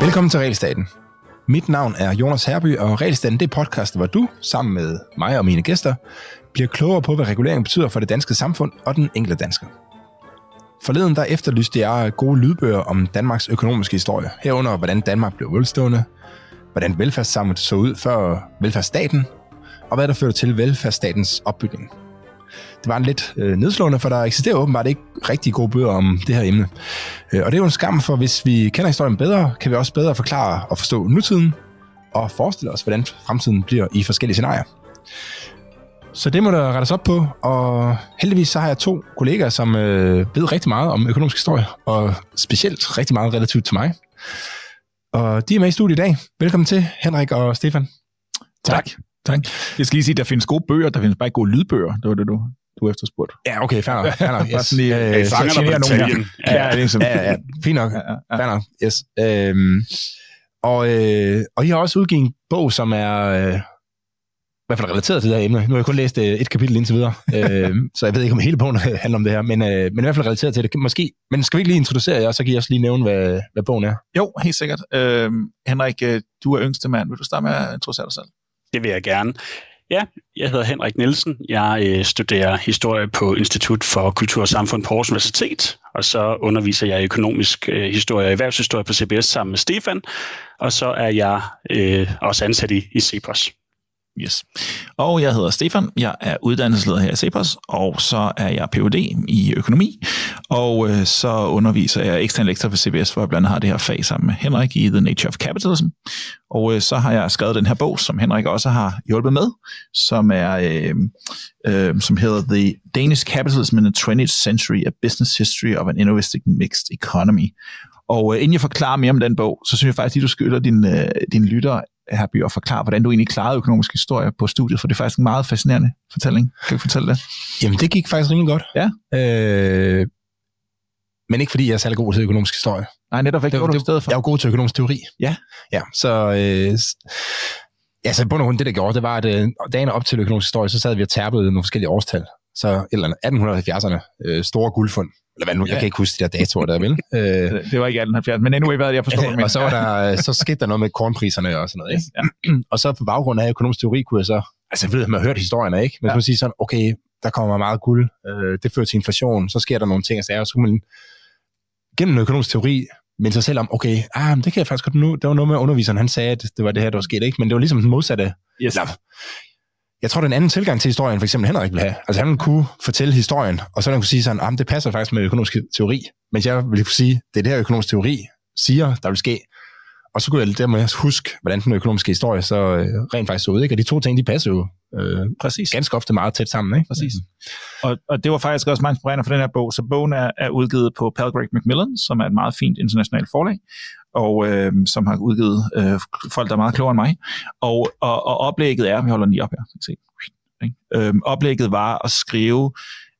Velkommen til Realstaten. Mit navn er Jonas Herby, og Realstaten det er podcast, hvor du, sammen med mig og mine gæster, bliver klogere på, hvad regulering betyder for det danske samfund og den enkelte dansker. Forleden der efterlyste jeg gode lydbøger om Danmarks økonomiske historie, herunder hvordan Danmark blev velstående, hvordan velfærdssamfundet så ud før velfærdsstaten, og hvad der førte til velfærdsstatens opbygning. Det var en lidt øh, nedslående, for der eksisterer åbenbart ikke rigtig gode bøger om det her emne. Øh, og det er jo en skam, for hvis vi kender historien bedre, kan vi også bedre forklare og forstå nutiden, og forestille os, hvordan fremtiden bliver i forskellige scenarier. Så det må der rettes op på, og heldigvis så har jeg to kollegaer, som øh, ved rigtig meget om økonomisk historie, og specielt rigtig meget relativt til mig. Og de er med i studiet i dag. Velkommen til, Henrik og Stefan. Tak. tak. Jeg skal lige sige, at der findes gode bøger, der findes bare ikke gode lydbøger. Det var det, du, du efterspurgte. Ja, okay, fair nok. Fair nok yes. Sådan lige, øh, dig generer på detaljen. Ja, ja, det er sådan. Ja, ja, fint nok. Ja, ja, ja. Fair nok, yes. Øhm, og, øh, og I har også udgivet en bog, som er øh, i hvert fald relateret til det her emne. Nu har jeg kun læst øh, et kapitel indtil videre, øh, så jeg ved ikke, om hele bogen handler om det her, men, øh, men i hvert fald relateret til det. Måske, men skal vi ikke lige introducere jer, så kan I også lige nævne, hvad, hvad bogen er? Jo, helt sikkert. Øhm, Henrik, øh, du er yngste mand. Vil du starte med at introducere dig selv? Det vil jeg gerne. Ja, jeg hedder Henrik Nielsen. Jeg øh, studerer historie på Institut for Kultur og Samfund på Aarhus Universitet, og så underviser jeg i økonomisk øh, historie og erhvervshistorie på CBS sammen med Stefan, og så er jeg øh, også ansat i, i CEPOS. Yes. Og jeg hedder Stefan. Jeg er uddannelsesleder her i CEPOS, og så er jeg Ph.D. i økonomi, og øh, så underviser jeg ekstern lektor på CBS, hvor jeg blandt andet har det her fag sammen med Henrik i The Nature of Capitalism. Og øh, så har jeg skrevet den her bog, som Henrik også har hjulpet med, som er øh, øh, som hedder The Danish Capitalism in the 20th Century, A Business History of an Innovative Mixed Economy. Og øh, inden jeg forklarer mere om den bog, så synes jeg faktisk, at du skylder din, øh, din lytter her by at forklare, hvordan du egentlig klarede økonomisk historie på studiet, for det er faktisk en meget fascinerende fortælling. Kan du fortælle det? Jamen, det gik faktisk rimelig godt. Ja. Øh, men ikke fordi jeg er særlig god til økonomisk historie. Nej, netop ikke. Det, i det, stedet for? jeg er god til økonomisk teori. Ja. Ja, så... Øh, s- ja, så i bund og grund, det der gjorde, det var, at øh, dagen op til økonomisk historie, så sad vi og tærpede nogle forskellige årstal. Så eller andet 1870'erne, øh, store guldfund. Eller hvad nu, ja. jeg kan ikke huske de der datoer der, vel? Øh, Det- var ikke 1870, men anyway, hvad jeg forstår, mener. og så, var der, så skete der noget med kornpriserne og sådan noget. Ikke? Ja. Og så på baggrund af økonomisk teori kunne jeg så, altså jeg ved, at man har hørt historierne, ikke? Men ja. Så man sige sådan, okay, der kommer meget guld, øh, det fører til inflation, så sker der nogle ting og sager, og så kunne man gennem økonomisk teori minde sig selv om, okay, ah, men det kan jeg faktisk godt nu, det var noget med underviseren, han sagde, at det var det her, der var sket, ikke? Men det var ligesom den modsatte. Yes. Eller, jeg tror, det er en anden tilgang til historien, for eksempel Henrik vil have. Altså han ville kunne fortælle historien, og så ville han kunne sige sådan, men det passer faktisk med økonomisk teori. Men jeg ville kunne sige, det er det her økonomisk teori siger, der vil ske. Og så kunne jeg dermed huske, hvordan den økonomiske historie så øh, rent faktisk så ud. Ikke? Og de to ting, de passer jo øh, Præcis. ganske ofte meget tæt sammen. Ikke? Præcis. Og, og det var faktisk også meget inspirerende for den her bog. Så bogen er, er udgivet på Palgrave Macmillan, som er et meget fint internationalt forlag, og øh, som har udgivet øh, folk, der er meget klogere end mig. Og, og, og oplægget er, vi holder den lige op her, så kan se. Ikke? Øhm, oplægget var at skrive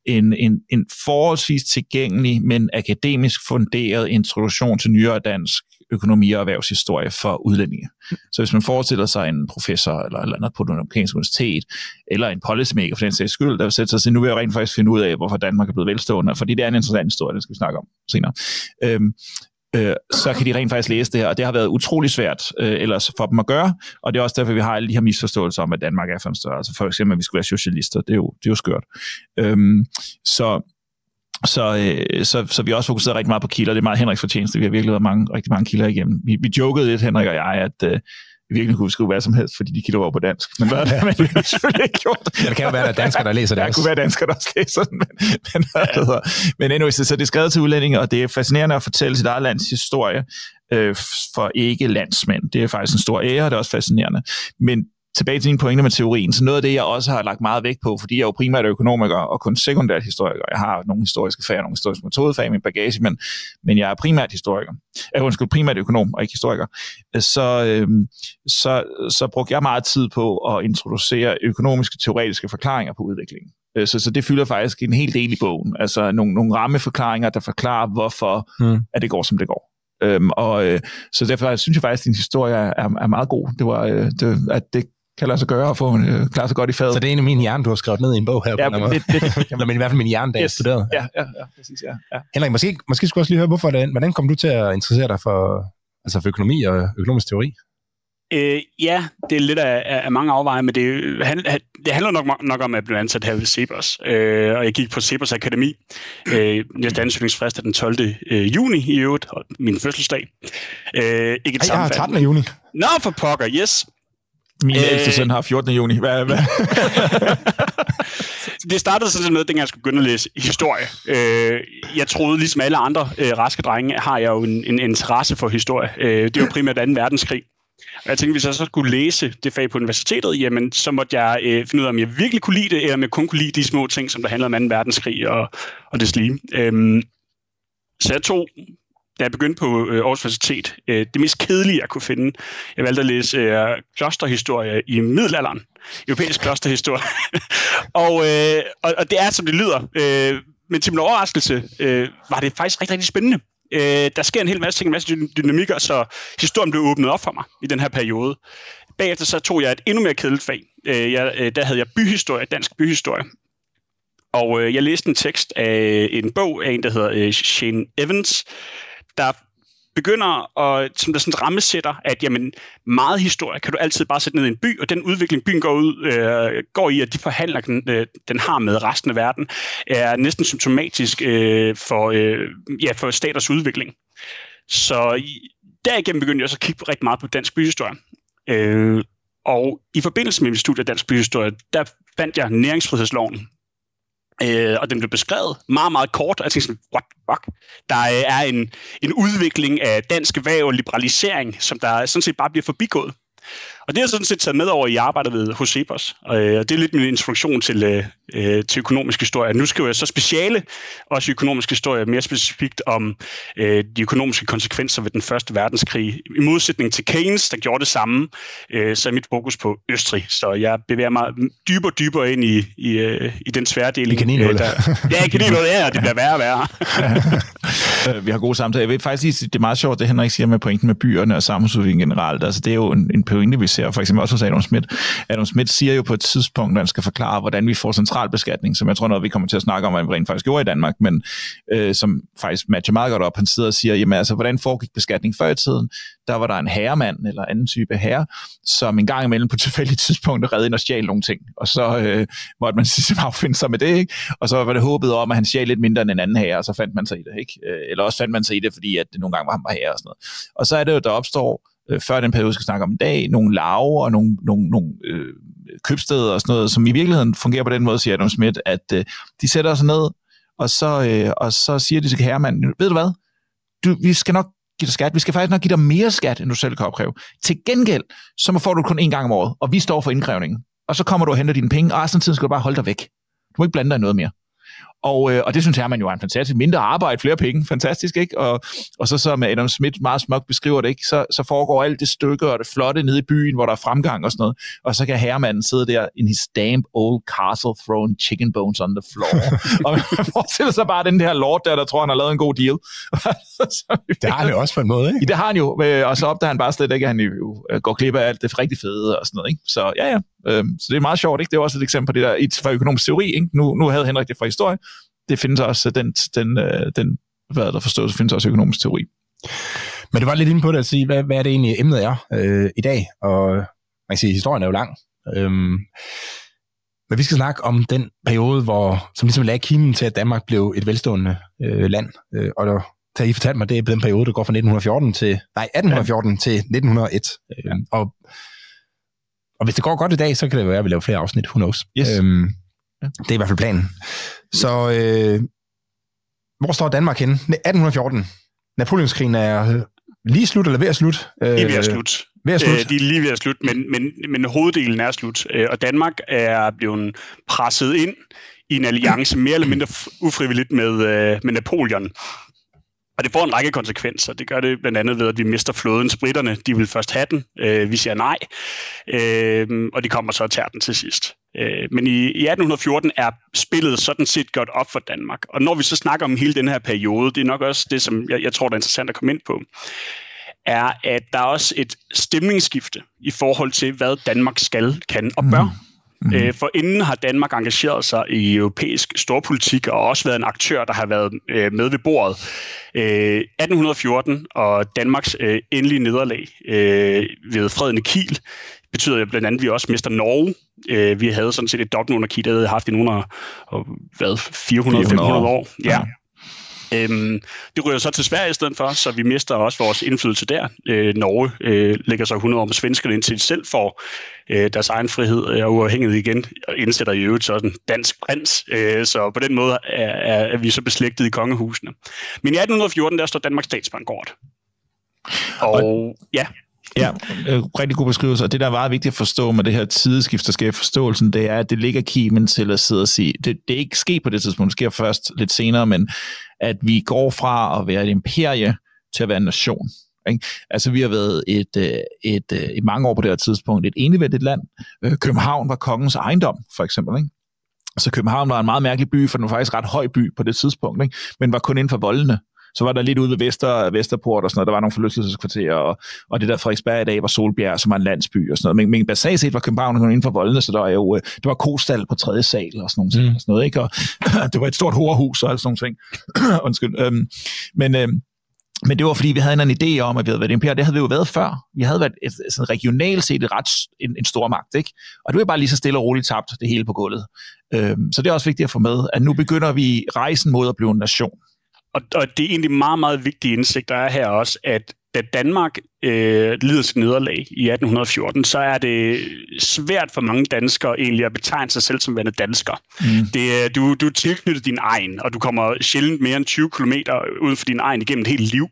en, en, en forholdsvis tilgængelig, men akademisk funderet introduktion til nyere dansk økonomi og erhvervshistorie for udlændinge. Så hvis man forestiller sig en professor eller, eller andet på den amerikanske universitet, eller en policymaker for den sags skyld, der vil sætte sig og sige, nu vil jeg rent faktisk finde ud af, hvorfor Danmark er blevet velstående, fordi det er en interessant historie, den skal vi snakke om senere. Øhm, øh, så kan de rent faktisk læse det her, og det har været utrolig svært øh, ellers for dem at gøre, og det er også derfor, vi har alle de her misforståelser om, at Danmark er for en størrelse. For eksempel, at vi skulle være socialister, det er jo, det er jo skørt. Øhm, så så, øh, så, så vi har også fokuseret rigtig meget på kilder. Det er meget Henriks fortjeneste. Vi har virkelig været mange, rigtig mange kilder igennem. Vi, vi jokede lidt, Henrik og jeg, at øh, virkelig kunne skrive hvad som helst, fordi de kilder var på dansk. Men, hvad, men det har selvfølgelig ikke gjort. Men det kan jo være, at der er danskere, der læser det også. kunne være danskere, der også læser den, men, men, det hedder. men anyway, så, så det er skrevet til udlændinge, og det er fascinerende at fortælle sit eget lands historie øh, for ikke landsmænd. Det er faktisk en stor ære, og det er også fascinerende. Men tilbage til dine pointer med teorien, så noget af det, jeg også har lagt meget vægt på, fordi jeg er jo primært økonomiker og kun sekundært historiker. Jeg har nogle historiske fag og nogle historiske metodefag i min bagage, men, men jeg er primært historiker. Jeg er undskyld, primært økonom og ikke historiker. Så, øh, så, så brugte jeg meget tid på at introducere økonomiske teoretiske forklaringer på udviklingen. Øh, Så, så det fylder faktisk en hel del i bogen. Altså nogle, nogle rammeforklaringer, der forklarer, hvorfor Mm. at det går, som det går. Øhm, og øh, så derfor synes jeg faktisk, at din historie er, er meget god. Det var, øh, det, at det kan lade sig gøre og få øh, klare sig godt i fadet. Så det er en af mine hjerne, du har skrevet ned i en bog her ja, på måde. det, det, Jamen, i hvert fald min hjerne, da jeg Yes. studerede. ja, ja, ja, præcis, ja. ja. Henrik, måske, måske skulle også lige høre, hvorfor det, hvordan kom du til at interessere dig for, altså for økonomi og økonomisk teori? Øh, ja, det er lidt af, af af mange afveje, men det, han, det handler nok, nok om, at jeg blev ansat her ved Cepos. Øh, og jeg gik på Cepos Akademi. Øh, næste ansøgningsfrist er den 12. Øh, juni i øvrigt, og min fødselsdag. Øh, ikke et Ej, jeg har sammenfald. 13. juni. Nå, for pokker, yes. Min Øh. ældste søn har 14. juni. Hvad, hvad? det startede sådan med, dengang jeg skulle begynde at læse historie. Øh, jeg troede, ligesom alle andre øh, raske drenge, har jeg jo en, en interesse for historie. Øh, det var primært 2. verdenskrig. Og jeg tænkte, hvis jeg så skulle læse det fag på universitetet, jamen, så måtte jeg øh, finde ud af, om jeg virkelig kunne lide det, eller om jeg kun kunne lide de små ting, som der handler om 2. verdenskrig og, og det lige. Øhm, så jeg tog, da jeg begyndte på øh, Aarhus Universitet, øh, det mest kedelige, jeg kunne finde. Jeg valgte at læse øh, klosterhistorie i middelalderen. Europæisk klosterhistorie. og, øh, og, og det er, som det lyder. Øh, men til min overraskelse øh, var det faktisk rigtig, rigtig spændende. Øh, der sker en hel masse ting, en masse dynamikker, så historien blev åbnet op for mig i den her periode. Bagefter så tog jeg et endnu mere kedeligt fag. Øh, jeg, øh, der havde jeg byhistorie, dansk byhistorie. Og øh, jeg læste en tekst af en bog af en, der hedder øh, Shane Evans, der begynder at, som der sådan rammesætter, at jamen, meget historie kan du altid bare sætte ned i en by, og den udvikling, byen går, ud, øh, går i, at de forhandler, den, øh, den har med resten af verden, er næsten symptomatisk øh, for, øh, ja, for staters udvikling. Så derigennem begyndte jeg så at kigge rigtig meget på dansk byhistorie. Øh, og i forbindelse med min studie af dansk byhistorie, der fandt jeg næringsfrihedsloven, Øh, og den blev beskrevet meget, meget kort, og jeg tænkte sådan, what the fuck? Der øh, er en, en udvikling af dansk erhverv og liberalisering, som der sådan set bare bliver forbigået. Og det har jeg sådan set taget med over i arbejdet ved hos Cepos, og øh, og det er lidt min introduktion til, øh, øh, til økonomisk historie. Nu skriver jeg så speciale, også økonomisk historie, mere specifikt om øh, de økonomiske konsekvenser ved den første verdenskrig. I modsætning til Keynes, der gjorde det samme, øh, så er mit fokus på Østrig. Så jeg bevæger mig dybere og dybere ind i, i, øh, i den sværdeling. I kaninhullet. der- Ja, i kaninhullet, ja, og det bliver værre og værre. Øh, vi har gode samtaler. Jeg vil faktisk sige, det er meget sjovt, det Henrik siger med pointen med byerne og samfundsudvikling generelt. Altså, det er jo en, en pointe, vi ser for eksempel også hos Adam Schmidt. Adam Schmidt siger jo på et tidspunkt, når han skal forklare, hvordan vi får centralbeskatning, som jeg tror noget, vi kommer til at snakke om, hvad vi rent faktisk gjorde i Danmark, men øh, som faktisk matcher meget godt op. Han sidder og siger, jamen altså, hvordan foregik beskatning før i tiden? Der var der en herremand eller anden type herre, som en gang imellem på tilfældige tidspunkter redde ind og stjal nogle ting. Og så øh, måtte man ligesom affinde sig med det, ikke? Og så var det håbet om, at han stjal lidt mindre end en anden herre, og så fandt man sig i det, ikke? Øh, eller også fandt man sig i det, fordi at det nogle gange var ham herre og sådan noget. Og så er det jo, der opstår, øh, før den periode, vi skal snakke om i dag, nogle lave og nogle, nogle, nogle øh, købsteder og sådan noget, som i virkeligheden fungerer på den måde, siger Adam Smith, at øh, de sætter sig ned, og så, øh, og så siger de til herremanden, ved du hvad, du, vi skal nok give dig skat. Vi skal faktisk nok give dig mere skat, end du selv kan opkræve. Til gengæld, så får du kun én gang om året, og vi står for indkrævningen. Og så kommer du og henter dine penge, og resten af tiden skal du bare holde dig væk. Du må ikke blande dig i noget mere. Og, øh, og det synes Herman jo er en fantastisk. Mindre arbejde, flere penge. Fantastisk, ikke? Og, og så som Adam Smith meget smukt beskriver det, ikke? Så, så foregår alt det stykke og det flotte nede i byen, hvor der er fremgang og sådan noget. Og så kan herremanden sidde der in his damp old castle throwing chicken bones on the floor. og man forestiller sig bare den der lord der, der tror, han har lavet en god deal. Så- Det har han jo også på en måde, ikke? Det har han jo, øh, og så opdager han bare slet ikke, at han jo øh, går glip af alt det rigtig fede og sådan noget. Ikke? Så ja, ja. Øhm, så det er meget sjovt, ikke? Det er også et eksempel på det der i- fra økonomisk teori. Ikke? Nu, nu havde Henrik det fra historie. Det findes også, den, den, øh, den hvad er der forståelse, findes også økonomisk teori. Men du var lidt inde på det at sige, hvad, hvad er det egentlig, emnet er øh, i dag? Og man kan sige, historien er jo lang. Øhm, men vi skal snakke om den periode, hvor, som ligesom lagde kimen til, at Danmark blev et velstående øh, land. Øh, og der, da I fortalte mig, det er den periode, der går fra 1914 til, nej, 1814 ja. til 1901. Øh, og, og hvis det går godt i dag, så kan det være, at vi laver flere afsnit, who knows. Yes. Øhm, Ja. det er i hvert fald planen. Så øh, hvor står Danmark henne? 1814. Napoleonskrigen er øh, lige slut, eller ved at slut? Øh, Det er ved at slutte. Ved at slut. Øh, de er lige ved at slutte, men, men, men hoveddelen er slut. Øh, og Danmark er blevet presset ind i en alliance mere eller mindre ufrivilligt med, øh, med Napoleon. Og det får en række konsekvenser. Det gør det blandt andet ved, at vi mister flåden. Spritterne, de vil først have den. Øh, vi siger nej. Øh, og de kommer så og tager den til sidst. Øh, men i, i 1814 er spillet sådan set godt op for Danmark. Og når vi så snakker om hele den her periode, det er nok også det, som jeg, jeg tror, der er interessant at komme ind på. er, at der er også et stemningsskifte i forhold til, hvad Danmark skal, kan og bør. Mm. Mm. For inden har Danmark engageret sig i europæisk storpolitik og også været en aktør, der har været øh, med ved bordet. 1814 og Danmarks endelige nederlag ved freden i Kiel betyder jo blandt andet, at vi også mister Norge. vi havde sådan set et dobbeltmonarki, der havde haft i nogle af, hvad, 400-500 år. år. Ja. Øhm, det ryger så til Sverige i stedet for, så vi mister også vores indflydelse der. Øh, Norge øh, lægger sig 100 år med svenskerne, indtil de selv får øh, deres egen frihed og uafhængighed igen, og indsætter i øvrigt sådan dansk prins. Øh, så på den måde er, er, er vi så beslægtet i kongehusene. Men i 1814, der står Danmarks statsbankort. Og, og ja, Ja, øh, rigtig god beskrivelse. Og det, der er meget vigtigt at forstå med det her tideskift, der sker i forståelsen, det er, at det ligger kimen til at sidde og sige, det, det er ikke sket på det tidspunkt, det sker først lidt senere, men at vi går fra at være et imperie til at være en nation. Ikke? Altså, vi har været et, øh, et, øh, et, et mange år på det her tidspunkt et enevældigt land. København var kongens ejendom, for eksempel. Ikke? Så København var en meget mærkelig by, for den var faktisk ret høj by på det tidspunkt, ikke? men var kun inden for voldene. Så var der lidt ude ved Vester, Vesterport og sådan noget, der var nogle forlystelseskvarterer, og, og det der Frederiksberg i dag var Solbjerg, som var en landsby og sådan noget. Men, men basalt set var København kun inden for voldene, så der var jo, øh, det var kostal på tredje sal og sådan, nogle mm. og sådan noget, ikke? Og det var et stort horehus og sådan nogle ting. Undskyld. Øhm, men, øhm, men det var fordi, vi havde en idé om, at vi havde været imperium. Det havde vi jo været før. Vi havde været et, sådan regionalt set et ret, en, en stor magt, ikke? Og det var bare lige så stille og roligt tabt det hele på gulvet. Øhm, så det er også vigtigt at få med, at nu begynder vi rejsen mod at blive en nation. Og, og det er egentlig meget, meget vigtige indsigt, der er her også, at da Danmark øh, lider sit nederlag i 1814, så er det svært for mange danskere egentlig at betegne sig selv som værende dansker. Mm. Det, du, du er tilknyttet din egen, og du kommer sjældent mere end 20 km uden for din egen igennem et helt liv.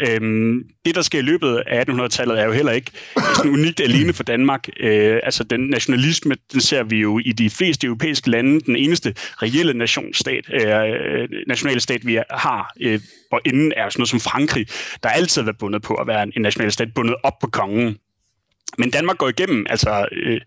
Øhm, det, der sker i løbet af 1800-tallet, er jo heller ikke sådan unikt alene for Danmark. Øh, altså, den nationalisme, den ser vi jo i de fleste europæiske lande. Den eneste reelle nationsstat, øh, nationalstat, vi har, øh, og inden er sådan noget som Frankrig, der altid har været bundet på at være en nationalstat, bundet op på kongen. Men Danmark går igennem altså øh,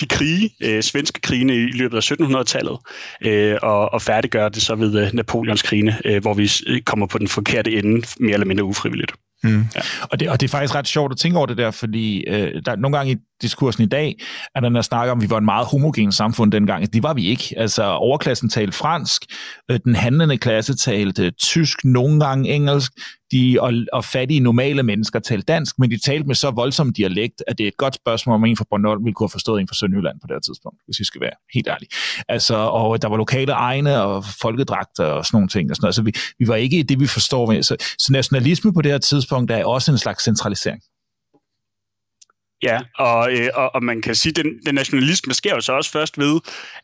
de krige, øh, svenske krigene i løbet af 1700-tallet, øh, og, og færdiggør det så ved øh, Napoleons krigene, øh, hvor vi øh, kommer på den forkerte ende, mere eller mindre ufrivilligt. Mm. Ja. Og, det, og det er faktisk ret sjovt at tænke over det der, fordi øh, der nogle gange i diskursen i dag, er der der snakker om, at vi var en meget homogen samfund dengang. Det var vi ikke. Altså overklassen talte fransk, øh, den handlende klasse talte tysk, nogle gange engelsk, de, og, og fattige normale mennesker talte dansk, men de talte med så voldsom dialekt, at det er et godt spørgsmål, om en fra Bornholm ville kunne have forstået en fra Sønderjylland på det her tidspunkt, hvis vi skal være helt ærlige. Altså, og der var lokale egne og folkedragter og sådan nogle ting. Og sådan noget. Så vi, vi var ikke i det, vi forstår. Så, så nationalisme på det her tidspunkt er også en slags centralisering. Ja, og, øh, og, og man kan sige, at den, den nationalisme sker jo så også først ved,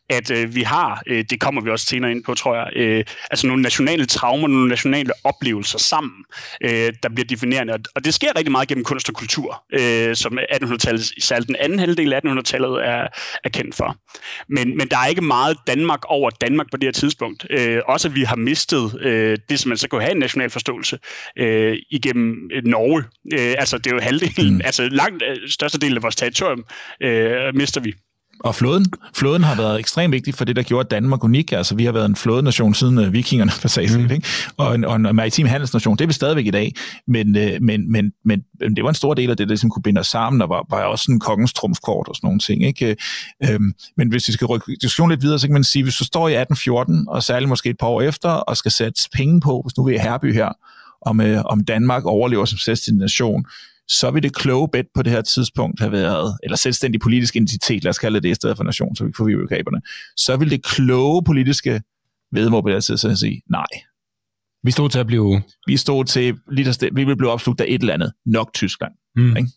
at øh, vi har, øh, det kommer vi også senere ind på, tror jeg, øh, altså nogle nationale traumer, nogle nationale oplevelser sammen, øh, der bliver definerende. Og det sker rigtig meget gennem kunst og kultur, øh, som 1800-tallet, særligt den anden halvdel af 1800-tallet er, er kendt for. Men, men der er ikke meget Danmark over Danmark på det her tidspunkt. Øh, også at vi har mistet øh, det, som man så kunne have en national forståelse øh, igennem øh, Norge. Øh, altså det er jo halvdelen, mm. altså langt øh, størstedelen af vores territorium øh, mister vi. Og flåden. Flåden har været ekstremt vigtig for det, der gjorde Danmark unik. Altså, vi har været en flådenation siden uh, vikingerne, for sig mm. ikke? Og, en, og en maritim handelsnation. Det er vi stadigvæk i dag. Men, uh, men, men, men, men det var en stor del af det, der ligesom kunne binde os sammen, og var, var også en kongens trumfkort og sådan nogle ting. Ikke? Uh, men hvis vi skal rykke diskussionen lidt videre, så kan man sige, hvis du står i 1814, og særligt måske et par år efter, og skal sætte penge på, hvis nu vi er herby her, om, uh, om Danmark overlever som selvstændig nation, så vil det kloge bet på det her tidspunkt have været, eller selvstændig politisk identitet, lad os kalde det i stedet for nation, så vi får begreberne, så vil det kloge politiske vedmål på det her tidspunkt sige, nej. Vi stod til at blive... Vi stod til, lige der, vi vil blive opslugt af et eller andet, nok Tyskland. Mm. Ikke?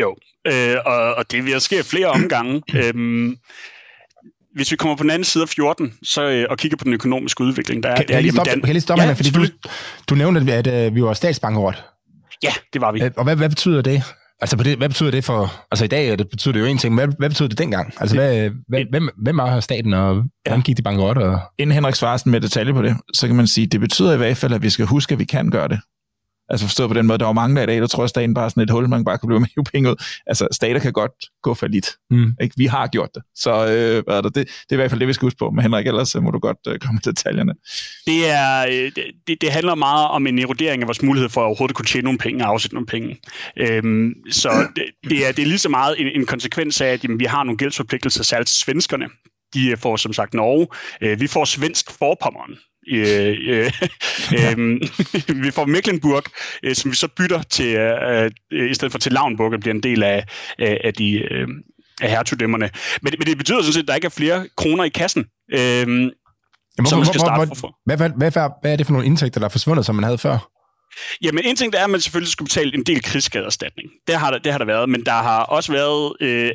Jo, øh, og, og det vil ske flere omgange. øhm, hvis vi kommer på den anden side af 14 så, øh, og kigger på den økonomiske udvikling, der er... Kan, der, jeg, lige stoppe, kan jeg lige stoppe ja, fordi du, du nævnte, at, at uh, vi var statsbankerot. Ja, det var vi. Og hvad, hvad betyder det? Altså, det, hvad betyder det for... Altså, i dag det betyder det jo en ting, men hvad, hvad betyder det dengang? Altså, hvad, hvad, hvem, hvem er staten, og ja. hvordan gik de bankerot? Og... Inden Henrik svarer med detaljer på det, så kan man sige, det betyder i hvert fald, at vi skal huske, at vi kan gøre det. Altså forstået på den måde, der var mange der i dag, der tror, at staten bare er sådan et hul, man bare kan blive med at penge ud. Altså stater kan godt gå for lidt. Mm. Ikke? Vi har gjort det. Så øh, hvad er det? Det, det er i hvert fald det, vi skal huske på. Men Henrik, ellers må du godt øh, komme til detaljerne. Det, er, øh, det, det handler meget om en erodering af vores mulighed for at overhovedet kunne tjene nogle penge og afsætte nogle penge. Øhm, så det, det, er, det er lige så meget en, en konsekvens af, at jamen, vi har nogle gældsforpligtelser, særligt svenskerne. De får som sagt Norge. Øh, vi får svensk forpommeren. Øh, øh, øh, vi får Mecklenburg, øh, som vi så bytter til, øh, øh, i stedet for til Lauenburg, og bliver en del af, af, af de øh, af hertugdømmerne. Men, men det betyder sådan set, at der ikke er flere kroner i kassen. Øh, Jamen, hvorfor, som man skal starte hvor, hvor, hvad, hvad, hvad, hvad, er det for nogle indtægter, der er forsvundet, som man havde før? Jamen, en ting der er, at man selvfølgelig skulle betale en del krigsskadeerstatning. Det har der, det har der været, men der har også været øh,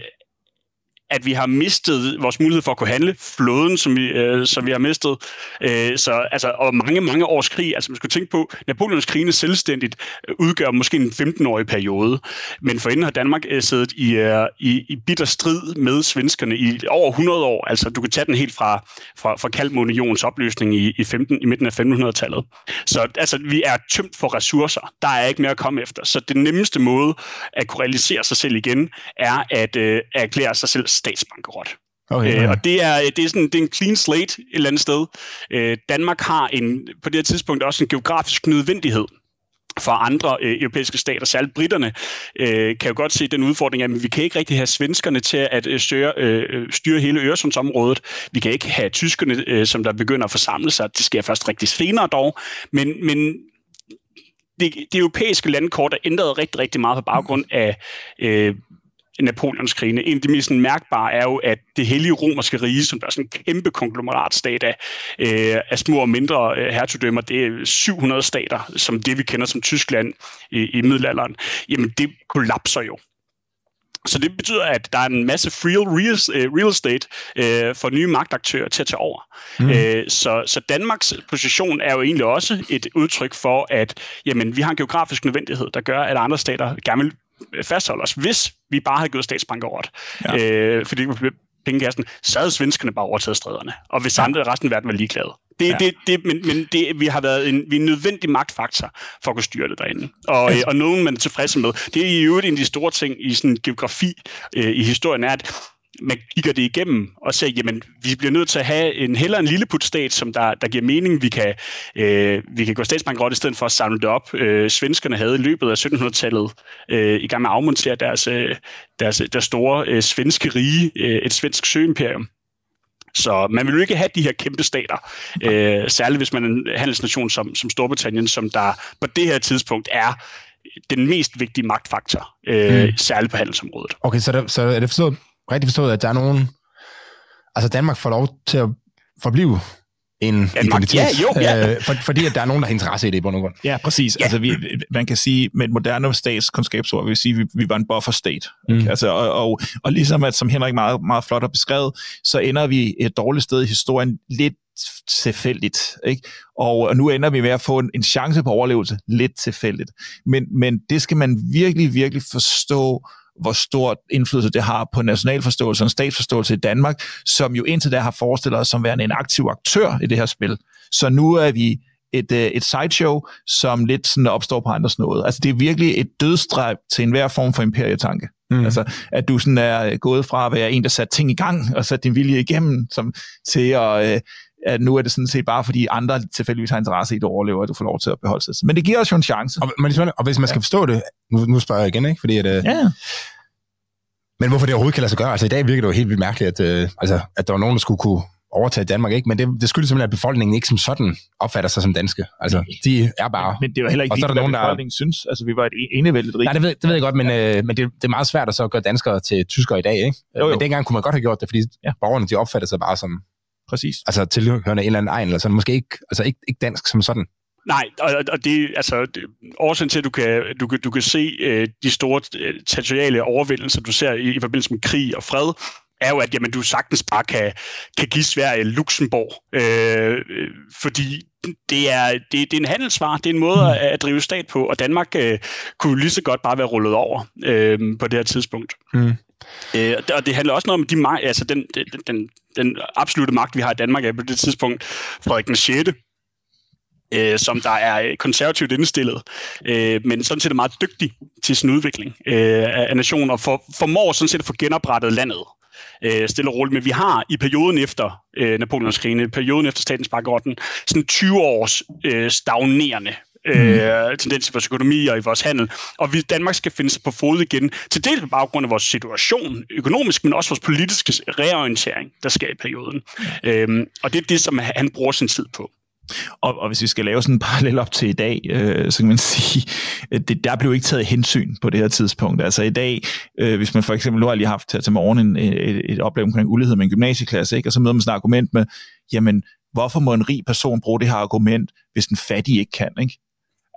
at vi har mistet vores mulighed for at kunne handle, flåden, som vi, øh, som vi har mistet, øh, så, altså, og mange, mange års krig. Altså man skulle tænke på, Napoleons krigene selvstændigt øh, udgør måske en 15-årig periode, men forinden har Danmark øh, siddet i, øh, i, i bitter strid med svenskerne i over 100 år. Altså du kan tage den helt fra, fra, fra Kalmunionens opløsning i, i, 15, i midten af 1500-tallet. Så altså, vi er tømt for ressourcer. Der er ikke mere at komme efter. Så den nemmeste måde at kunne realisere sig selv igen, er at øh, erklære sig selv statsbankerot. Okay, ja. øh, og det er, det, er sådan, det er en clean slate et eller andet sted. Øh, Danmark har en, på det her tidspunkt også en geografisk nødvendighed for andre øh, europæiske stater, særligt britterne, øh, kan jo godt se den udfordring, at vi kan ikke rigtig have svenskerne til at øh, styre, øh, styre hele Øresundsområdet. Vi kan ikke have tyskerne, øh, som der begynder at forsamle sig. Det sker først rigtig senere dog. Men, men det, det europæiske landkort er ændret rigtig, rigtig meget på baggrund af øh, Napoleonskrigene. En af de mest mærkbare er jo, at det hellige romerske rige, som der er sådan en kæmpe konglomeratstat af, øh, af små og mindre øh, hertugdømmer, det er 700 stater, som det vi kender som Tyskland i, i middelalderen, jamen det kollapser jo. Så det betyder, at der er en masse free real, øh, real estate øh, for nye magtaktører til at tage over. Mm. Øh, så, så Danmarks position er jo egentlig også et udtryk for, at jamen, vi har en geografisk nødvendighed, der gør, at andre stater gerne vil fastholde os, hvis vi bare havde gået råd. Ja. Øh, fordi pengekassen, så havde svenskerne bare overtaget stræderne. Og hvis andre resten af verden var ligeglade. Det, ja. det, det, men men det, vi har været en, vi er en nødvendig magtfaktor for at kunne styre det derinde. Og, altså. og nogen, man er tilfreds med. Det er i øvrigt en af de store ting i sådan geografi øh, i historien, er, at man kigger det igennem og siger, jamen, vi bliver nødt til at have en heller en lilleputstat, som der, der giver mening. Vi kan, øh, vi kan gå statsbankrot i stedet for at samle det op. Øh, svenskerne havde i løbet af 1700-tallet øh, i gang med at afmontere deres, øh, deres, deres store øh, svenske rige, øh, et svensk søimperium. Så man vil jo ikke have de her kæmpe stater, øh, særligt hvis man er en handelsnation som, som Storbritannien, som der på det her tidspunkt er den mest vigtige magtfaktor, øh, mm. særligt på handelsområdet. Okay, så, der, så er det forstået rigtig forstået, at der er nogen... Altså Danmark får lov til at forblive en Danmark, identitet, ja, jo, ja. Øh, for, fordi at der er nogen, der har interesse i det og grund. Ja, præcis. Ja. Altså, vi, man kan sige, med et moderne statskundskabsord, vi vil sige, at vi, vi var en buffer state. Mm. Altså, og, og, og ligesom at, som Henrik meget, meget flot har beskrevet, så ender vi et dårligt sted i historien lidt tilfældigt. Ikke? Og, og nu ender vi med at få en, en chance på overlevelse lidt tilfældigt. Men, men det skal man virkelig, virkelig forstå, hvor stort indflydelse det har på nationalforståelse og statsforståelse i Danmark, som jo indtil da har forestillet os som værende en aktiv aktør i det her spil. Så nu er vi et, øh, et sideshow, som lidt sådan opstår på andres noget. Altså det er virkelig et dødstræb til enhver form for imperietanke. Mm. Altså, at du sådan er gået fra at være en, der satte ting i gang, og satte din vilje igennem, som, til at, øh, at nu er det sådan set bare, fordi andre tilfældigvis har interesse i, at du overlever, at du får lov til at beholde sig. Men det giver os jo en chance. Og, men, og hvis man skal forstå det, nu, nu spørger jeg igen, ikke? fordi at, øh, ja. Men hvorfor det overhovedet kan lade sig gøre? Altså i dag virker det jo helt vildt mærkeligt, at, øh, altså, at der var nogen, der skulle kunne overtage Danmark, ikke? Men det, det skyldes simpelthen, at befolkningen ikke som sådan opfatter sig som danske. Altså, de er bare... Men det er jo heller ikke og der nogen, der befolkningen synes. Altså, vi var et enevældigt rigt. Nej, det ved, det ved jeg godt, men, ja. øh, men det, det, er meget svært at så gøre danskere til tyskere i dag, ikke? Jo, jo. Men dengang kunne man godt have gjort det, fordi ja. borgerne, de opfatter sig bare som... Præcis. Altså tilhørende en eller anden egen, eller sådan. Måske ikke, altså ikke, ikke dansk som sådan. Nej, og, og det altså det, årsagen til, at du kan, du, kan, du kan se øh, de store øh, territoriale overvindelser, du ser i, i forbindelse med krig og fred, er jo, at jamen, du sagtens bare kan, kan give Sverige Luxembourg, øh, fordi det er, det, det er en handelsvar, det er en måde mm. at, at drive stat på, og Danmark øh, kunne lige så godt bare være rullet over øh, på det her tidspunkt. Mm. Øh, og det handler også noget om de, altså den, den, den, den absolute magt, vi har i Danmark er på det tidspunkt Frederik den 6., øh, som der er konservativt indstillet, øh, men sådan set er meget dygtig til sin udvikling øh, af nationen, og for, formår sådan set at få genoprettet landet øh, stille og roligt. Men vi har i perioden efter øh, Napoleons perioden efter statens bankerotten, sådan 20 års øh, stagnerende øh, mm. tendens i vores økonomi og i vores handel. Og vi Danmark skal finde sig på fod igen, til dels på baggrund af vores situation økonomisk, men også vores politiske reorientering, der sker i perioden. Øhm, og det er det, som han bruger sin tid på. Og, og hvis vi skal lave sådan en parallel op til i dag, øh, så kan man sige, at det, der blev ikke taget hensyn på det her tidspunkt. Altså i dag, øh, hvis man for eksempel, nu har lige haft her til morgen en, et, et oplæg omkring ulighed med en gymnasieklasse, ikke? og så møder man sådan et argument med, jamen, hvorfor må en rig person bruge det her argument, hvis den fattige ikke kan? Ikke?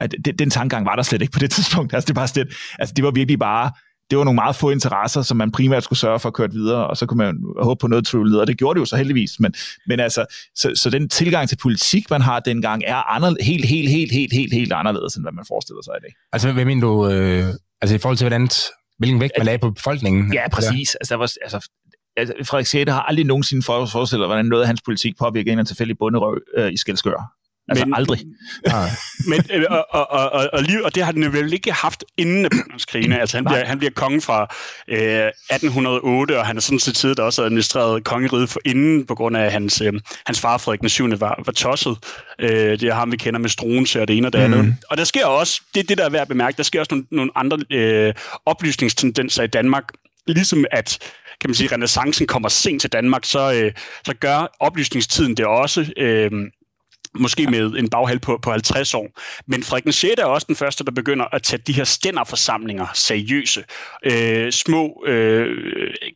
At det, den tankegang var der slet ikke på det tidspunkt. Altså det, var slet, altså, det var virkelig bare det var nogle meget få interesser, som man primært skulle sørge for at køre videre, og så kunne man håbe på noget true og det gjorde det jo så heldigvis. Men, men altså, så, så den tilgang til politik, man har dengang, er anderledes, helt, helt, helt, helt, helt, helt anderledes, end hvad man forestiller sig i dag. Altså, hvad mener du, øh, altså i forhold til, hvordan, hvilken vægt man lagde på befolkningen? Ja, præcis. Altså, der var, altså, altså, Frederik Sætte har aldrig nogensinde forestillet, hvordan noget af hans politik påvirker en eller tilfældig bunderøv øh, i Skelskør. Altså men, aldrig. men, øh, og, og, og, og, og, og det har den vel ikke haft inden Napoleonskrigene. Altså han bliver, han bliver konge fra øh, 1808, og han er sådan set tid, der også administreret kongeriget for inden, på grund af hans, øh, hans far Frederik den 7. var, var tosset. Øh, det er ham, vi kender med Struense og det ene og det andet. Mm. Og der sker også, det er det, der er værd at bemærke, der sker også nogle, nogle andre øh, oplysningstendenser i Danmark, ligesom at kan man sige, renaissancen kommer sent til Danmark, så, øh, så gør oplysningstiden det også. Øh, måske med en baghal på, på 50 år. Men Frederik den 6. er også den første, der begynder at tage de her stænderforsamlinger seriøse. Øh, små, øh,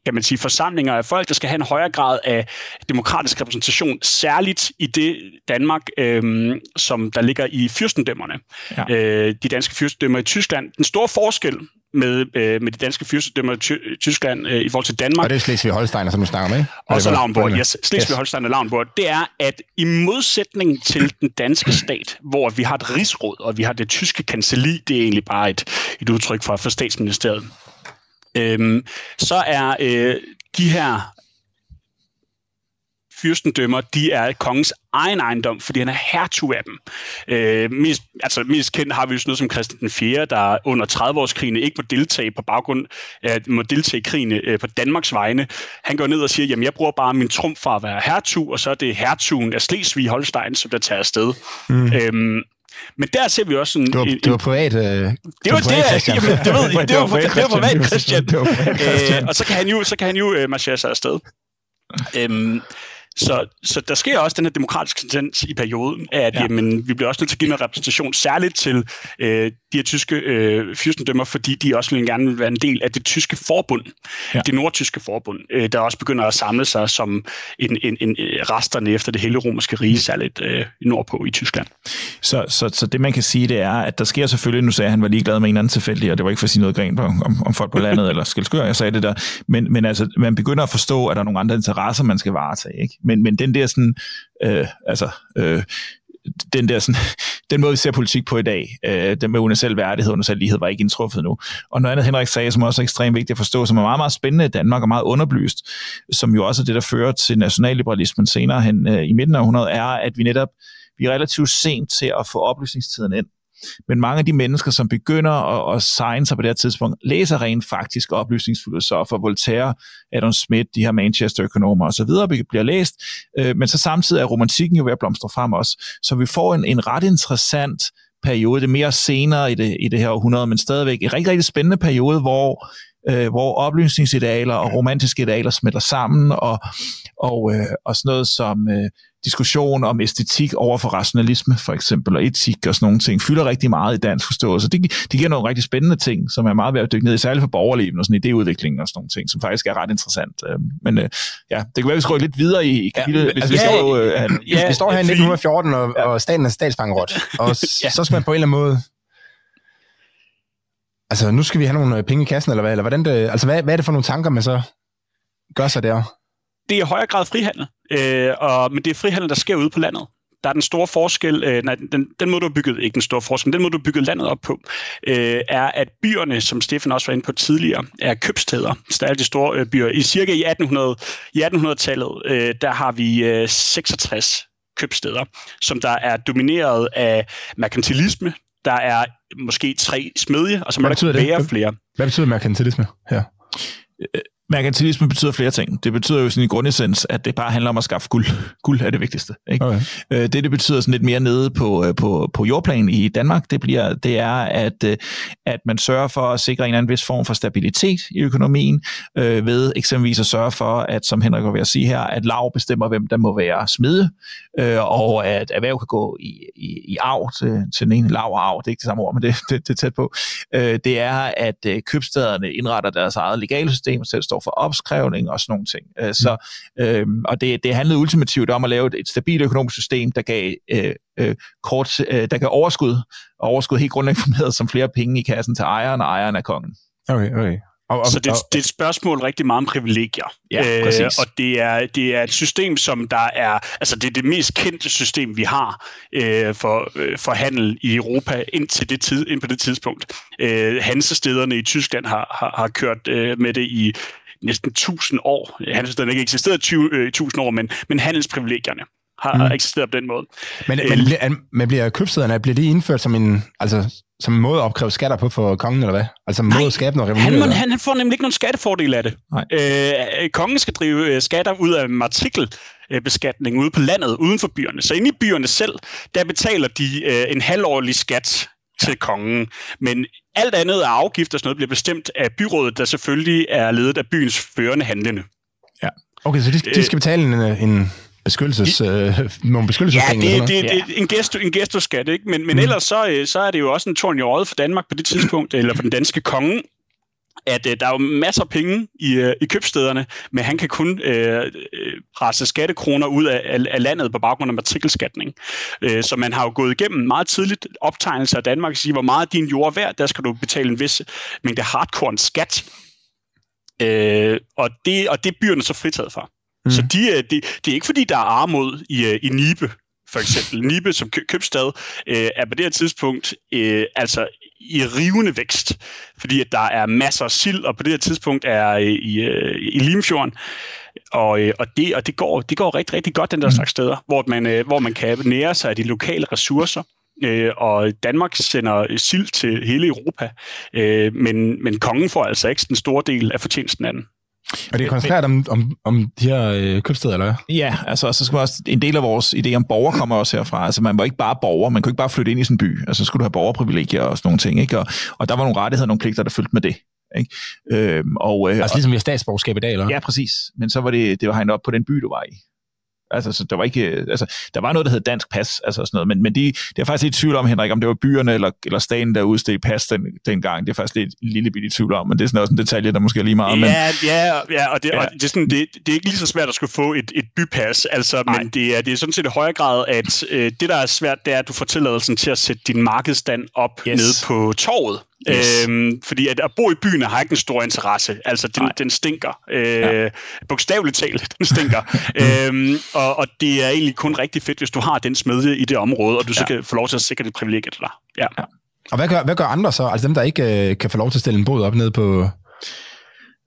kan man sige, forsamlinger af folk, der skal have en højere grad af demokratisk repræsentation, særligt i det Danmark, øh, som der ligger i fyrstendømmerne. Ja. Øh, de danske fyrstendømmer i Tyskland. Den store forskel med, øh, med de danske fyrstedømmer i Ty- Tyskland øh, i forhold til Danmark. Og det er Slesvig-Holstein, som du snakker ikke? Og så Lauenborg, yes. Slesvig-Holstein og Lauenborg. Det er, at i modsætning til den danske stat, hvor vi har et rigsråd, og vi har det tyske kancelli, det er egentlig bare et, et udtryk for, for statsministeriet, øhm, så er øh, de her fyrstendømmer, de er kongens egen ejendom, fordi han er hertug af dem. Øh, mest, altså, mest kendt har vi jo sådan noget som Christian den 4., der under 30-årskrigene ikke må deltage på baggrund af, må deltage i krigen øh, på Danmarks vegne. Han går ned og siger, jamen jeg bruger bare min trumf for at være hertug, og så er det hertugen af Slesvig-Holstein, som der tager afsted. Mm. Øhm, men der ser vi også sådan... Det var, en, det var privat... Øh, det, var det, var det, Christian. Jamen, det, ved, det, det, var, det var privat Christian. Det var privat Christian. Øh, og så kan han jo, så kan han jo øh, marchere sig afsted. øhm, så, så der sker også den her demokratiske tendens i perioden, at ja. jamen, vi bliver også nødt til at give noget repræsentation, særligt til øh, de her tyske øh, fyrstendømmer, fordi de også vil gerne vil være en del af det tyske forbund, ja. det nordtyske forbund, øh, der også begynder at samle sig som en, en, en resterne efter det hele romerske rige, særligt øh, nordpå i Tyskland. Så, så, så det man kan sige, det er, at der sker selvfølgelig, nu sagde jeg, at han var ligeglad med en anden tilfældig, og det var ikke for at sige noget grin om, om folk på landet eller skilskør, jeg sagde det der, men, men altså, man begynder at forstå, at der er nogle andre interesser, man skal varetage, ikke? Men, men den der sådan, øh, altså, øh, den der sådan, den måde, vi ser politik på i dag, øh, den med universel værdighed og universel lighed, var ikke indtruffet nu. Og noget andet, Henrik sagde, som også er ekstremt vigtigt at forstå, som er meget, meget spændende i Danmark og meget underbelyst, som jo også er det, der fører til nationalliberalismen senere hen øh, i midten af århundredet, er, at vi netop vi er relativt sent til at få oplysningstiden ind. Men mange af de mennesker, som begynder at, at signe sig på det her tidspunkt, læser rent faktisk oplysningsfilosofer, Voltaire, Adam Smith, de her Manchester-økonomer osv., bliver læst. Øh, men så samtidig er romantikken jo ved at blomstre frem også. Så vi får en, en ret interessant periode, det er mere senere i det, i det her århundrede, men stadigvæk en rigtig, rigtig spændende periode, hvor øh, hvor oplysningsidealer og romantiske idealer smelter sammen, og, og, øh, og sådan noget som øh, diskussion om æstetik over for rationalisme, for eksempel, og etik og sådan nogle ting, fylder rigtig meget i dansk forståelse. Det, det giver nogle rigtig spændende ting, som er meget værd at dykke ned i, særligt for borgerlivet og sådan idéudvikling og sådan nogle ting, som faktisk er ret interessant. Øh, men øh, ja, det kan være, at vi skal rykke lidt videre i kapitlet. Ja, hvis altså, vi, ja, står, øh, ja, vi står her i 1914, og, ja. og staten er statsbankerot, og ja. så skal man på en eller anden måde Altså, nu skal vi have nogle penge i kassen, eller hvad? Eller hvordan det, altså, hvad, hvad er det for nogle tanker, man så gør sig der? Det er i højere grad frihandel, øh, og, men det er frihandel, der sker ude på landet. Der er den store forskel, øh, nej, den, den måde, du har bygget, ikke den store forskel, den måde, du har bygget landet op på, øh, er, at byerne, som Stefan også var inde på tidligere, er købsteder. Så der er de store øh, byer. I cirka i 1800, i 1800-tallet, øh, der har vi øh, 66 købsteder, som der er domineret af merkantilisme, der er måske tre smedje, og så må der være flere. Hvad betyder merkantilisme her? Merkantilisme betyder flere ting. Det betyder jo sådan i grundessens, at det bare handler om at skaffe guld. Guld er det vigtigste. Ikke? Okay. Øh, det, det betyder sådan lidt mere nede på, øh, på, på jordplan i Danmark, det, bliver, det er, at, øh, at man sørger for at sikre en eller anden vis form for stabilitet i økonomien, øh, ved eksempelvis at sørge for, at, som Henrik var ved at sige her, at lav bestemmer, hvem der må være smide, øh, og at erhverv kan gå i, i, i arv til, til den ene lav arv, det er ikke det samme ord, men det, det, det er tæt på. Øh, det er, at købstederne indretter deres eget legale system, selv står for opskrivning og sådan nogle ting. Øh, så, øh, og det, det handlede ultimativt om at lave et, et stabilt økonomisk system, der gav øh, øh, kort, øh, der gav overskud, og overskud helt grundlæggende som flere penge i kassen til ejeren, og ejeren af kongen. Okay, okay. Og, og, så det, det er et spørgsmål rigtig meget om privilegier. Ja, præcis. Øh, og det er, det er et system, som der er, altså det er det mest kendte system, vi har øh, for, øh, for handel i Europa indtil det tid, ind på det tidspunkt. Øh, Hansestederne i Tyskland har, har, har kørt øh, med det i næsten 1000 år. Handelsstederne ikke eksisteret 20, øh, 1000 år, men, men handelsprivilegierne har mm. eksisteret på den måde. Men, men, øh, bliver, men bliver købstederne, bliver de indført som en, altså, som en måde at opkræve skatter på for kongen, eller hvad? Altså en måde at skabe noget revenue? Han, han, han får nemlig ikke nogen skattefordel af det. Nej. Øh, kongen skal drive øh, skatter ud af matrikelbeskatning ude på landet, uden for byerne. Så inde i byerne selv, der betaler de øh, en halvårlig skat til kongen. Men alt andet af afgifter og sådan noget bliver bestemt af byrådet, der selvfølgelig er ledet af byens førende handlende. Ja. Okay, så de, de skal betale en, en beskyttelses, øh, nogle beskyttelsespenge? Ja, det, det, det, det, en, gesto, en gestoskat, ikke? Men, men mm. ellers så, øh, så er det jo også en torn i øjet for Danmark på det tidspunkt, eller for den danske konge, at øh, der er jo masser af penge i, øh, i købstederne, men han kan kun øh, øh presse skattekroner ud af, af, af landet på baggrund af matrikelskatning. Øh, så man har jo gået igennem meget tidligt optegnelser af Danmark og sige, hvor meget din jord er værd, der skal du betale en vis mængde hardcore skat. Øh, og, det, og det er byerne så fritaget for. Mm. Så de, øh, de, det er ikke fordi, der er armod i, øh, i Nibe, for eksempel. Nibe som købstad øh, er på det her tidspunkt øh, altså i rivende vækst, fordi at der er masser af sild, og på det her tidspunkt er øh, i, øh, i Limfjorden, og, øh, og, det, og det, går, det går rigtig, rigtig godt, den der mm. slags steder, hvor man, hvor man kan nære sig af de lokale ressourcer, øh, og Danmark sender sild til hele Europa, øh, men, men kongen får altså ikke den store del af fortjenesten af den. Er det koncentreret om, om, om de her øh, købsteder, eller hvad? Ja, altså så skal man også, en del af vores idé om borger kommer også herfra. Altså man var ikke bare borger, man kunne ikke bare flytte ind i sådan en by. Altså så skulle du have borgerprivilegier og sådan nogle ting. Ikke? Og, og der var nogle rettigheder og nogle pligter, der fulgte med det. Ikke? Øhm, og, øh, altså ligesom vi har statsborgerskab i dag, eller? Ja, præcis. Men så var det, det var hegnet op på den by, du var i. Altså, så der var ikke, altså, der var noget, der hed dansk pas, altså sådan noget, men, men de, det er faktisk lidt tvivl om, Henrik, om det var byerne eller, eller staten, der udstedte pas den, dengang. Det er faktisk lidt lille bitte i tvivl om, men det er sådan også en detalje, der måske er lige meget. Ja, men, ja, ja, og, det, ja. og det, er sådan, det, det, er ikke lige så svært at skulle få et, et bypas, altså, men det er, det er sådan set i højere grad, at øh, det, der er svært, det er, at du får tilladelsen til at sætte din markedsstand op yes. nede på torvet. Yes. Øhm, fordi at, at bo i byen har ikke en stor interesse. Altså, den, den stinker. Øh, ja. Bogstaveligt talt, den stinker. øhm, og, og det er egentlig kun rigtig fedt, hvis du har den smedje i det område, og du ja. så kan få lov til at sikre dit privilegie til dig. Ja. ja. Og hvad gør, hvad gør andre så? Altså dem, der ikke øh, kan få lov til at stille en båd op ned på...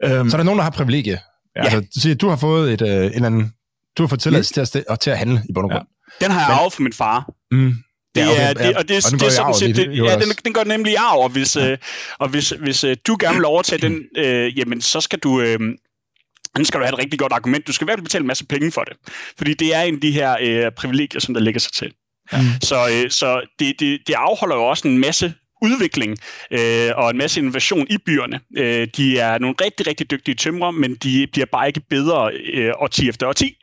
Øhm, så er der nogen, der har privilegie. Ja. Altså, du siger, du har fået et, øh, en eller anden... Du har fået tilladelse til, at, til at handle i bund og grund. Ja. Den har jeg arvet fra min far. Mm. Det ja, okay, er, det, og det, og den det, sådan set, det, ja, den, den går nemlig i arv, og hvis, ja. øh, og hvis, hvis øh, du gerne vil overtage den, øh, jamen så skal du, øh, så skal du have et rigtig godt argument. Du skal i hvert fald betale en masse penge for det. Fordi det er en af de her øh, privilegier, som der lægger sig til. Ja. Så, øh, så det, det, det afholder jo også en masse udvikling øh, og en masse innovation i byerne. Øh, de er nogle rigtig, rigtig dygtige tømrer, men de bliver bare ikke bedre øh, årti efter årti.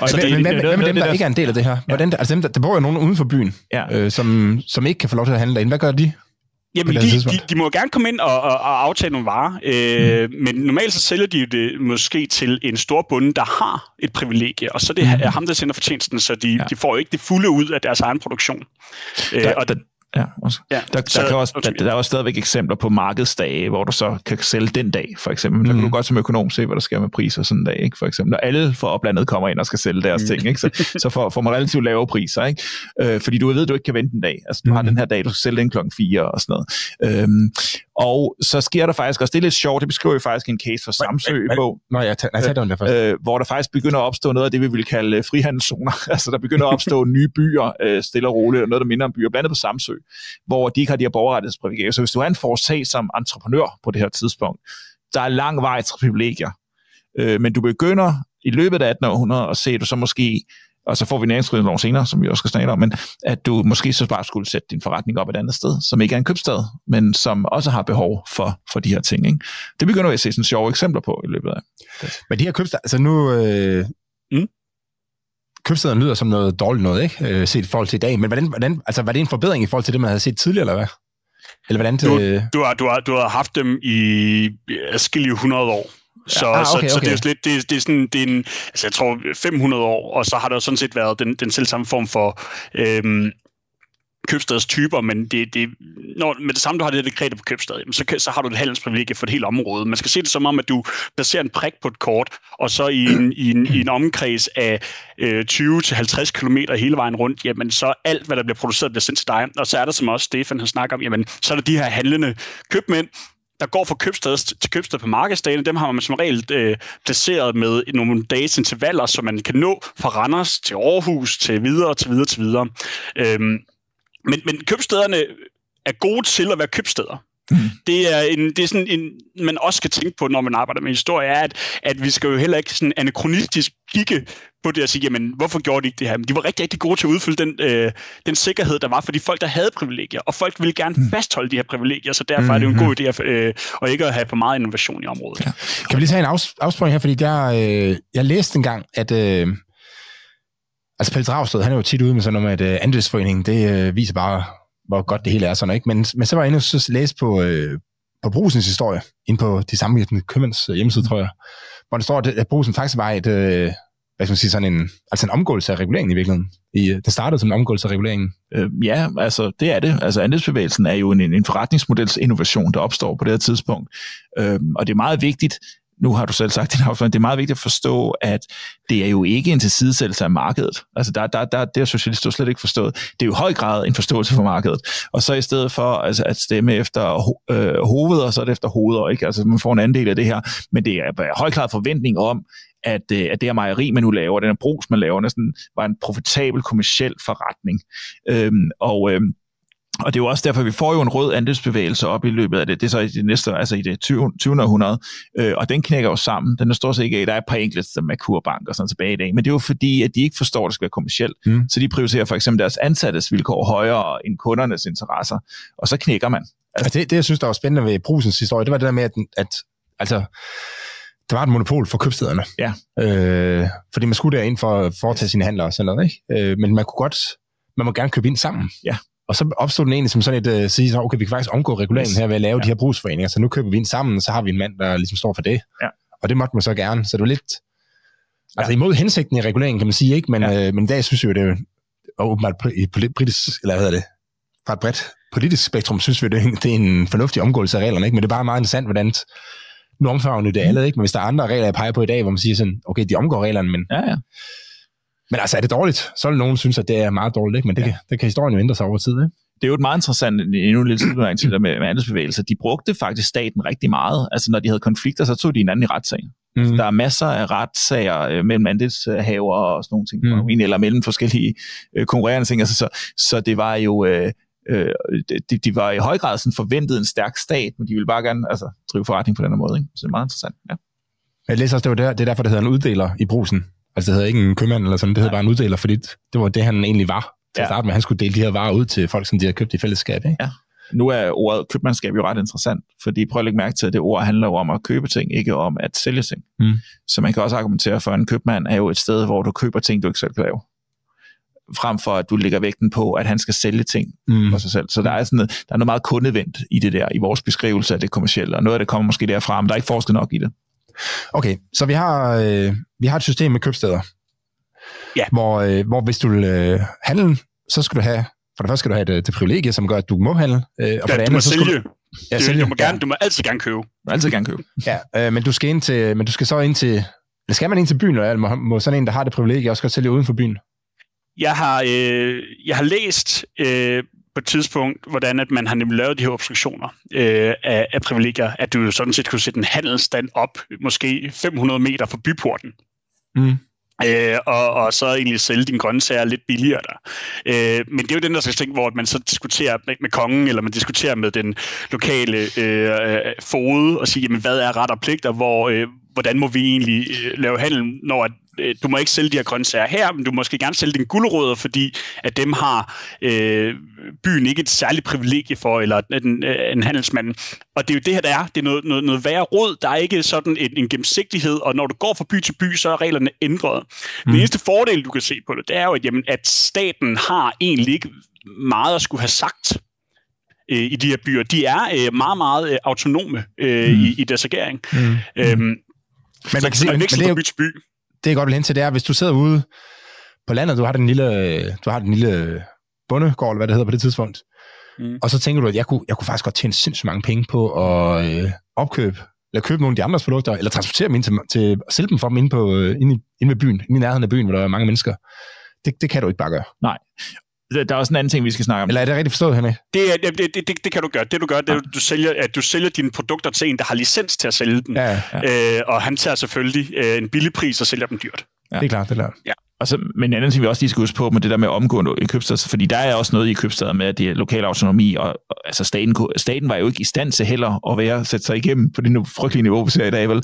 Og så det, men, hvad, hvad med dem, der ikke er en del af det her? Hvordan, altså dem, der, der bor jo nogen uden for byen, ja. øh, som, som ikke kan få lov til at handle derinde. Hvad gør de? Jamen, de, de, de må gerne komme ind og, og, og aftale nogle varer, øh, mm. men normalt så sælger de det måske til en stor bonde, der har et privilegie, og så det mm. er ham, der sender fortjenesten, så de, ja. de får jo ikke det fulde ud af deres egen produktion. Øh, der, og der, Ja, også. ja der, der, så, kan også, der, der er også stadigvæk eksempler på markedsdage, hvor du så kan sælge den dag, for eksempel. Mm. Der kan du mm. godt som økonom se, hvad der sker med priser sådan en dag, ikke? for eksempel. Når alle for oplandet kommer ind og skal sælge deres mm. ting, ikke? så, så får, får man relativt lave priser, ikke? Øh, fordi du ved, du ikke kan vente en dag. Altså, du mm. har den her dag, du skal sælge den klokken 4 og sådan noget. Øhm, og så sker der faktisk også, det er lidt sjovt, det beskriver jo faktisk en case for Samsø i bog. Nå, jeg tager, jeg tager den der først. Øh, hvor der faktisk begynder at opstå noget af det, vi vil kalde øh, frihandelszoner. altså, der begynder at opstå nye byer, øh, stille og roligt, og noget, der minder om byer, blandt andet på Samsø, hvor de ikke har de her borgerrettighedsprivilegier. Så hvis du er en forsag som entreprenør på det her tidspunkt, der er lang vej til privilegier. Øh, men du begynder i løbet af 1800 at se, at du så måske og så får vi næringsfrihedsloven senere, som vi også skal snakke om, men at du måske så bare skulle sætte din forretning op et andet sted, som ikke er en købstad, men som også har behov for, for de her ting. Ikke? Det begynder vi at se sådan sjove eksempler på i løbet af. Men de her købsteder, altså nu, øh, mm købstederne lyder som noget dårligt noget, ikke? Øh, set i forhold til i dag. Men hvordan, hvordan, altså, var det en forbedring i forhold til det, man havde set tidligere, eller hvad? Eller hvordan det... du, du, har, du, har, du har haft dem i adskillige 100 år. Så, ja, ah, okay, så, så det er jo lidt, det, det er sådan, det er en, altså jeg tror 500 år, og så har der jo sådan set været den, den selv samme form for øhm, købstadstyper, men det, det, når, med det samme, du har det dekret på købstad, så, så har du et handelsprivilegie for et helt område. Man skal se det som om, at du placerer en prik på et kort, og så i en, i en, i en omkreds af øh, 20-50 km hele vejen rundt, jamen så alt, hvad der bliver produceret, bliver sendt til dig. Og så er der, som også Stefan har snakket om, jamen så er der de her handlende købmænd, der går fra købstad til købstad på markedsdagen, dem har man som regel øh, placeret med nogle dages intervaller, så man kan nå fra Randers til Aarhus, til videre, til videre, til videre. Øhm, men, men købstederne er gode til at være købsteder. Mm. Det er, en, det er sådan en, man også skal tænke på, når man arbejder med historie, er, at, at vi skal jo heller ikke sådan anachronistisk kigge på det og sige, jamen, hvorfor gjorde de ikke det her? Men de var rigtig, rigtig gode til at udfylde den, øh, den sikkerhed, der var for de folk, der havde privilegier. Og folk ville gerne mm. fastholde de her privilegier, så derfor er det jo en mm-hmm. god idé at, øh, og ikke at have for meget innovation i området. Ja. Kan vi lige tage en afs- afspring her, fordi jeg, øh, jeg læste engang, at... Øh, Altså Pelle Dragsted, han er jo tit ude med sådan noget med, at øh, andelsforeningen, det øh, viser bare, hvor godt det hele er sådan, ikke? Men, men så var jeg inde og læse på, øh, på Brusens historie, ind på de samvirkende købmands øh, hjemmeside, tror jeg, hvor det står, øh, at Brusen faktisk var et, øh, hvad skal man sige, sådan en, altså en omgåelse af reguleringen i virkeligheden. I, det startede som en omgåelse af reguleringen. Øh, ja, altså det er det. Altså andelsbevægelsen er jo en, en forretningsmodels innovation, der opstår på det her tidspunkt. Øh, og det er meget vigtigt, nu har du selv sagt din afsløring, det er meget vigtigt at forstå, at det er jo ikke en tilsidesættelse af markedet. Altså der, der, der, det har socialister slet ikke forstået. Det er jo i høj grad en forståelse for markedet. Og så i stedet for altså, at stemme efter øh, hovedet, og så er det efter hoveder. Ikke? Altså man får en anden del af det her. Men det er i høj grad forventning om, at, øh, at det her mejeri, man nu laver, den her brus, man laver, næsten var en profitabel kommersiel forretning. Øhm, og øhm, og det er jo også derfor, at vi får jo en rød andelsbevægelse op i løbet af det. Det er så i det næste, altså i det 20. 20. århundrede. Øh, og den knækker jo sammen. Den er stort set ikke af. Der er et par enkelte, som Kurbank og sådan tilbage i dag. Men det er jo fordi, at de ikke forstår, at det skal være kommersielt. Mm. Så de prioriterer for eksempel deres ansattes vilkår højere end kundernes interesser. Og så knækker man. Altså, det, det, jeg synes, der var spændende ved Brusens historie, det var det der med, at, at altså, der var et monopol for købstederne. Ja. Øh, fordi man skulle derind for at foretage sine handler og sådan noget. Ikke? Øh, men man kunne godt, man må gerne købe ind sammen. Ja. Og så opstod den egentlig som sådan et, uh, sige, så, okay, vi kan faktisk omgå reguleringen her ved at lave ja. de her brugsforeninger, så nu køber vi ind sammen, og så har vi en mand, der ligesom står for det. Ja. Og det måtte man så gerne, så det var lidt, altså ja. imod hensigten i reguleringen, kan man sige, ikke? Men, ja. øh, men i dag synes vi jo, det er åbenbart i politisk, eller hvad hedder det, fra et bredt politisk spektrum, synes vi, det er, det er en fornuftig omgåelse af reglerne, ikke? Men det er bare meget interessant, hvordan nu omfavner det alle, ikke? Men hvis der er andre regler, jeg peger på i dag, hvor man siger sådan, okay, de omgår reglerne, men ja, ja. Men altså, er det dårligt? Så vil nogen synes, at det er meget dårligt, ikke? men det, ja. kan, det kan historien jo ændre sig over tid. Ikke? det er jo et meget interessant, endnu en lille tilbage til det med, med andelsbevægelser. De brugte faktisk staten rigtig meget. Altså når de havde konflikter, så tog de hinanden i retssag. Mm. Altså, der er masser af retssager øh, mellem andelshaver og sådan nogle ting, mm. eller mellem forskellige øh, konkurrerende ting. Altså, så, så det var jo... Øh, øh, de, de var i høj grad sådan forventet en stærk stat, men de ville bare gerne altså, drive forretning på den her måde. Ikke? Så det er meget interessant. Ja. Jeg læser også, det, var der, det er derfor, det hedder en uddeler i brusen. Altså det hedder ikke en købmand eller sådan, det hedder ja. bare en uddeler, fordi det var det, han egentlig var til ja. at starte med. Han skulle dele de her varer ud til folk, som de har købt i fællesskab. Ikke? Ja. Nu er ordet købmandskab jo ret interessant, fordi prøv at lægge mærke til, at det ord handler jo om at købe ting, ikke om at sælge ting. Mm. Så man kan også argumentere for, at en købmand er jo et sted, hvor du køber ting, du ikke selv kan lave frem for at du lægger vægten på, at han skal sælge ting mm. for sig selv. Så der er, sådan noget, der er noget meget kundevendt i det der, i vores beskrivelse af det kommercielle, og noget af det kommer måske derfra, men der er ikke forsket nok i det. Okay, så vi har, øh, vi har et system med købsteder, ja. hvor, øh, hvor hvis du vil øh, handle, så skal du have for det første skal du have det, det privilegie, som gør, at du må handle. Øh, og for ja, det andet, du må så sælge. Du, ja, du, sælge. Du, må gerne, ja. du må altid gerne købe. Du må altid gerne købe. ja, øh, men, du skal ind til, men du skal så ind til... Eller skal man ind til byen, eller må, må sådan en, der har det privilegie, også godt sælge uden for byen? Jeg har, øh, jeg har læst øh, på et tidspunkt, hvordan at man har nemlig lavet de her obstruktioner øh, af, af privilegier, at du sådan set kunne sætte en handelsstand op, måske 500 meter fra byporten. Mm. Øh, og, og så egentlig sælge dine grøntsager lidt billigere der. Øh, men det er jo den der slags ting, hvor man så diskuterer med, med kongen, eller man diskuterer med den lokale øh, fode, og siger, jamen, hvad er ret og pligt, og hvor, øh, hvordan må vi egentlig øh, lave handel, når at, øh, du må ikke sælge de her grøntsager her, men du må måske gerne sælge dine gulerødder, fordi at dem har øh, byen ikke et særligt privilegie for, eller en, øh, en handelsmand. Og det er jo det her, der er. Det er noget, noget, noget værre råd. Der er ikke sådan en, en gennemsigtighed, og når du går fra by til by, så er reglerne ændret. Mm. Den eneste fordel, du kan se på det, det er jo, at, jamen, at staten har egentlig ikke meget at skulle have sagt øh, i de her byer. De er øh, meget, meget øh, autonome øh, mm. i, i deres agering. Mm. Øhm, men man kan sige, men, men det, er, by til by. Det er godt vil hen til, det er, hvis du sidder ude på landet, du har den lille, du har den lille bondegård, eller hvad det hedder på det tidspunkt, mm. og så tænker du, at jeg kunne, jeg kunne faktisk godt tjene sindssygt mange penge på at øh, opkøbe, eller købe nogle af de andres produkter, eller transportere dem ind til, til sælge dem for dem ind, på, øh, ind, i, ind ved byen, ind i nærheden af byen, hvor der er mange mennesker. Det, det kan du ikke bare gøre. Nej der er også en anden ting, vi skal snakke om. Eller er det rigtigt forstået, Henrik? Det, er, det, det, det, det kan du gøre. Det du gør, det er, ja. du sælger, at du sælger dine produkter til en, der har licens til at sælge dem. Ja, ja. Øh, og han tager selvfølgelig øh, en billig pris og sælger dem dyrt. Ja. Det er klart, det er klart. Ja. Og så, men en anden ting, vi også lige skal huske på med det der med omgående i købstad, fordi der er også noget i købstad med, at det er lokal autonomi, og, og altså staten, staten var jo ikke i stand til heller at være, sætte sig igennem på det frygtelige niveau, vi ser i dag, vel?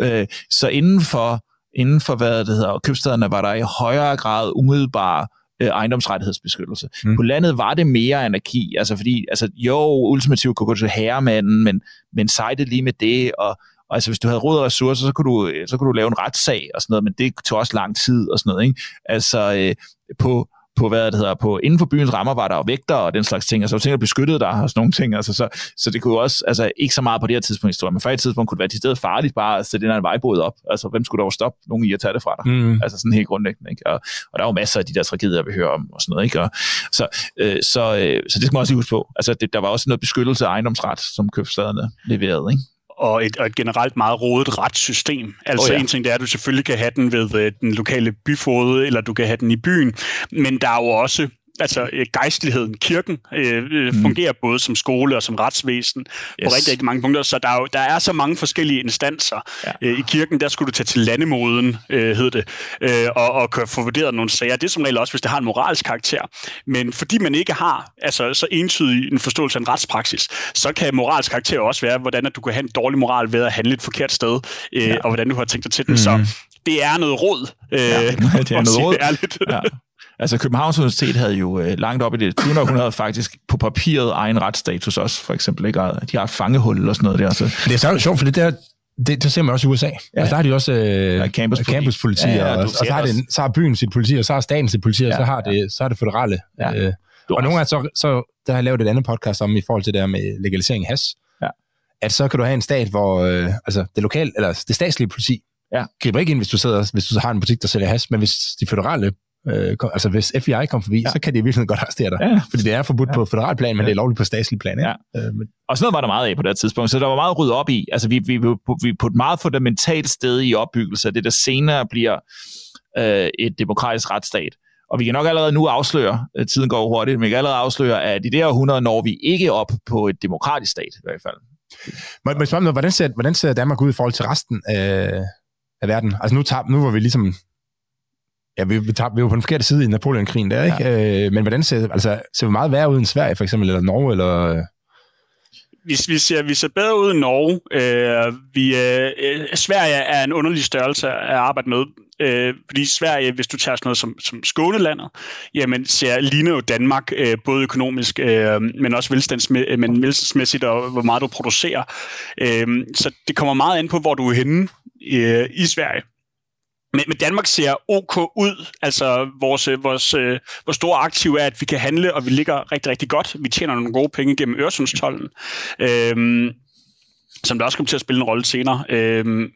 Øh, så inden for, inden for, hvad det hedder, købstaderne, var der i højere grad umiddelbare øh, ejendomsrettighedsbeskyttelse. Mm. På landet var det mere anarki, altså fordi, altså jo, ultimativt kunne gå til herremanden, men, men sejte lige med det, og, og altså hvis du havde råd og ressourcer, så kunne, du, så kunne du lave en retssag og sådan noget, men det tog også lang tid og sådan noget, ikke? Altså øh, på, på, hvad det hedder, på inden for byens rammer var der vægter og den slags ting, altså ting, der beskyttede der og sådan nogle ting, altså, så, så det kunne jo også, altså ikke så meget på det her tidspunkt i historien, men før i tidspunkt kunne det være til stedet farligt bare at sætte den her vejbåd op, altså hvem skulle dog stoppe nogen i at tage det fra dig, mm. altså sådan helt grundlæggende, ikke? Og, og der er jo masser af de der tragedier, vi hører om og sådan noget, ikke? Og, så, øh, så, øh, så det skal man også huske på, altså det, der var også noget beskyttelse af ejendomsret, som købstaderne leverede, ikke? Og et, og et generelt meget rodet retssystem. Altså oh, ja. en ting det er, at du selvfølgelig kan have den ved øh, den lokale byfode, eller du kan have den i byen, men der er jo også altså øh, gejstligheden, kirken, øh, øh, mm. fungerer både som skole og som retsvæsen yes. på rigtig, rigtig mange punkter. Så der er, jo, der er så mange forskellige instanser. Ja. Øh, I kirken, der skulle du tage til landemoden, øh, hed det, øh, og, og få vurderet nogle sager. Det er som regel også, hvis det har en moralsk karakter. Men fordi man ikke har altså, så entydig en forståelse af en retspraksis, så kan moralsk karakter også være, hvordan at du kan have en dårlig moral ved at handle et forkert sted, øh, ja. og hvordan du har tænkt dig til den. Mm. Så det er noget råd. Øh, ja, det er noget råd. Ja. Altså Københavns Universitet havde jo øh, langt op i det 20. århundrede faktisk på papiret egen retsstatus også, for eksempel. Ikke? De har fangehul og sådan noget der. Så. Det er så sjovt, for det der, det, det ser man også i USA. Ja. Altså, der har de også øh, ja, campuspoliti, campuspoliti ja, ja, og, og så, har det, så har byen sit politi, og så har staten sit politi, ja, og så har det, så har det føderale. Ja. Øh, og nogle gange så, så der har jeg lavet et andet podcast om i forhold til det der med legalisering af has. Ja. At så kan du have en stat, hvor øh, altså det lokale, eller det statslige politi, ja. griber ikke ind, hvis du, sidder, hvis du har en butik, der sælger has, men hvis de føderale Øh, altså hvis FBI kommer forbi, ja. så kan de virkelig godt arrestere dig. Ja. Fordi det er forbudt ja. på federal plan, men ja. det er lovligt på statslig plan. Ikke? Ja. Øh, men... Og sådan noget var der meget af på det tidspunkt, så der var meget ryddet op i. Altså vi, vi, vi, vi på et meget fundamentalt sted i opbyggelse af det, der senere bliver øh, et demokratisk retsstat. Og vi kan nok allerede nu afsløre, at tiden går hurtigt, men vi kan allerede afsløre, at i det her århundrede når vi ikke op på et demokratisk stat i hvert fald. Må, må jeg spørge hvordan ser, hvordan ser Danmark ud i forhold til resten af, af verden? Altså nu, tager, nu var vi ligesom Ja, vi, vi, tager, vi var på den forkerte side i Napoleonkrigen der, ikke? Ja. Øh, men hvordan ser, altså, ser vi meget værre ud end Sverige, for eksempel, eller Norge, eller... Vi, vi, ser, vi ser bedre ud end Norge. Øh, vi, øh, Sverige er en underlig størrelse at arbejde med, øh, fordi Sverige, hvis du tager sådan noget som, som Skånelandet, jamen ser, ligner jo Danmark, øh, både økonomisk, øh, men også velstandsmæ- men velstandsmæssigt, og hvor meget du producerer. Øh, så det kommer meget an på, hvor du er henne øh, i Sverige. Men, men Danmark ser ok ud. Altså, vores, øh, vores, øh, vores store aktiv er, at vi kan handle, og vi ligger rigtig, rigtig godt. Vi tjener nogle gode penge gennem Øresundstollen, øh, som der også kommer til at spille en rolle senere. Øh,